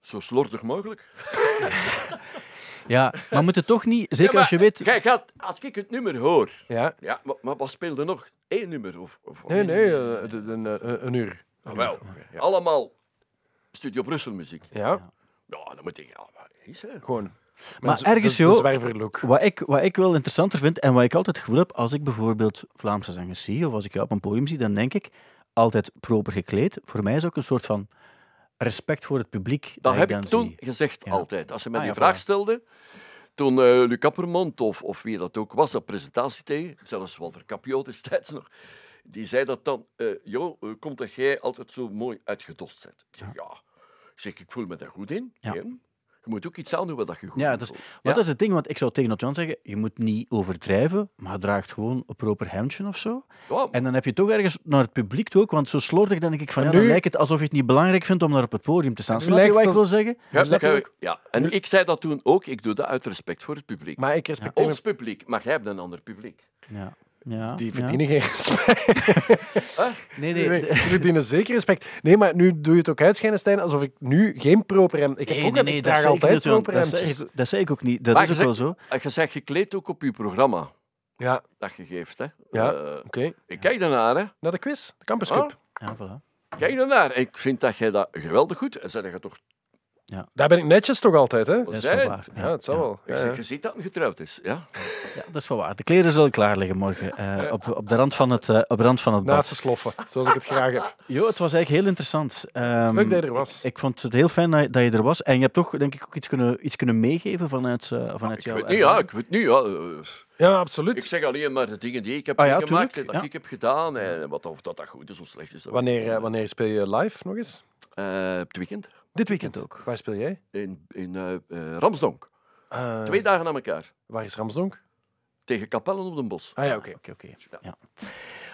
zo slordig mogelijk. (laughs) Ja, maar moet het toch niet, zeker Ja, als je weet... Jij gaat, als ik het nummer hoor... Ja? Ja, maar, maar wat speelde nog? Eén nummer? Of, of Nee, nee, eh, een, een uur. Ah, wel. Allemaal Studio Brussel muziek. Ja, Ja, dan moet ik... Ja, maar is, hè. gewoon. Maar Mensen- ergens, de, de joh, zwerverlook. Wat ik, wat ik wel interessanter vind en wat ik altijd het gevoel heb als ik bijvoorbeeld Vlaamse zangers zie of als ik jou op een podium zie, dan denk ik altijd proper gekleed. Voor mij is ook een soort van respect voor het publiek. Dat ik heb dan ik toen zie. gezegd Ja. altijd. Als ze mij Ah, die ja, vraag voilà. stelde, toen eh Luc Appermond of, of wie dat ook was, dat presentatie tegen, zelfs Walter Capio destijds nog, die zei dat dan, eh joh, hoe komt dat jij altijd zo mooi uitgedost bent? Ik zeg, ja. Ik zeg, ik voel me daar goed in. Ja. Je moet ook iets aandoen wat dat je goed Ja, is, Ja. dat is het ding, want ik zou tegen Otjan zeggen, je moet niet overdrijven, maar draagt gewoon een proper hemdje of zo. Ja, En dan heb je toch ergens naar het publiek toe ook, want zo slordig dan denk ik van, ja, dan nu- lijkt het alsof je het niet belangrijk vindt om daar op het podium te staan. nu Snap je lijkt wat ik wil zeggen? ja, ja. En ik zei dat toen ook, ik doe dat uit respect voor het publiek. Maar ik respecteer Ons publiek, maar jij hebt een ander publiek. Ja. Ja, Die ja. verdienen geen respect. (laughs) Nee, Nee, nee. die verdienen zeker respect. Nee, maar nu doe je het ook uitschijnen, Stijn, alsof ik nu geen proper hem... Ik heb Nee, ook nee, een- nee, dat altijd proper Dat zeg hemdjes. ik- Dat zeg ik ook niet. Dat Maar is ook je wel zegt- zo. Je zegt gekleed ook op je programma Ja, dat je geeft. Hè. Ja. Eh, oké. ik kijk daarnaar, hè. Naar de quiz, de Campus Ah. Cup. Ja, voilà. Kijk daarnaar. Ik vind dat jij dat geweldig goed... En zeg je toch... Daar ben ik netjes toch altijd, hè? Dat is wel waar. Ja, het zal ja. wel. Ik Ja, zeg, ja. je ziet dat hij getrouwd is. Ja? Ja, dat is wel waar. De kleren zullen klaar liggen morgen. eh, op, op de rand van het, eh, op de rand van het bad. Naast de sloffen, zoals ik het graag heb. (laughs) Jo, het was eigenlijk heel interessant. Ehm, Leuk dat je er was. Ik vond het heel fijn dat je, dat je er was. En je hebt toch, denk ik, ook iets kunnen, iets kunnen meegeven vanuit, eh, vanuit Ik jouw weet niet, ja. Ik weet niet, ja. Ja, absoluut. Ik zeg alleen maar de dingen die ik heb Ah ja, tuurlijk, en dat ja. ik heb gedaan. En wat, of dat, dat goed is of slecht is. Wanneer, eh, wanneer speel je live nog eens? Eh, het weekend. Dit weekend ook. Waar speel jij? In, in eh, Ramsdonk. Eh, Twee dagen aan elkaar. Waar is Ramsdonk? Tegen Kapellen op den Bos. Ah ja, oké. Oké, oké. Ja.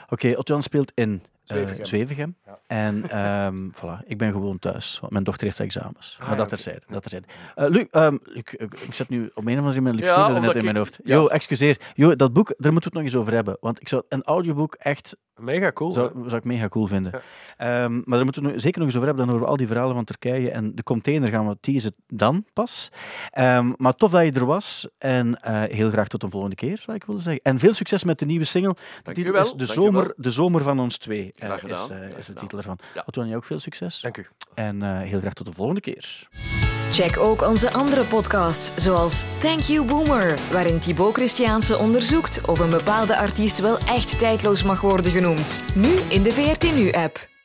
Oké, speelt in eh, Zwevegem. En ehm, (laughs) voilà, ik ben gewoon thuis, want mijn dochter heeft examens. maar ja, dat terzijde. Dat terzijde. Eh, Luc, ehm, ik, ik, zet nu op een of andere manier Ja, ja, net in mijn hoofd. Jo, excuseer. Jo, dat boek, daar moeten we het nog eens over hebben. Want ik zou een audioboek echt Mega cool. zou, zou ik mega cool vinden. Ehm, maar daar moeten we zeker nog eens over hebben. Dan horen we al die verhalen van Turkije. En de container gaan we teasen dan pas. Maar tof dat je er was. En eh, heel graag tot een volgende keer, zou ik willen zeggen. En veel succes met de nieuwe single. De Dank wel, is de dank zomer, de zomer van ons twee. Eh, Graag is, gedaan, eh, graag is de titel ervan. Ja. Jij ook veel succes. Dank u. En eh, heel graag tot de volgende keer. Check ook onze andere podcasts, zoals Thank You Boomer, waarin Thibaut Christiaanse onderzoekt of een bepaalde artiest wel echt tijdloos mag worden genoemd. Nu in de VRT Nu-app.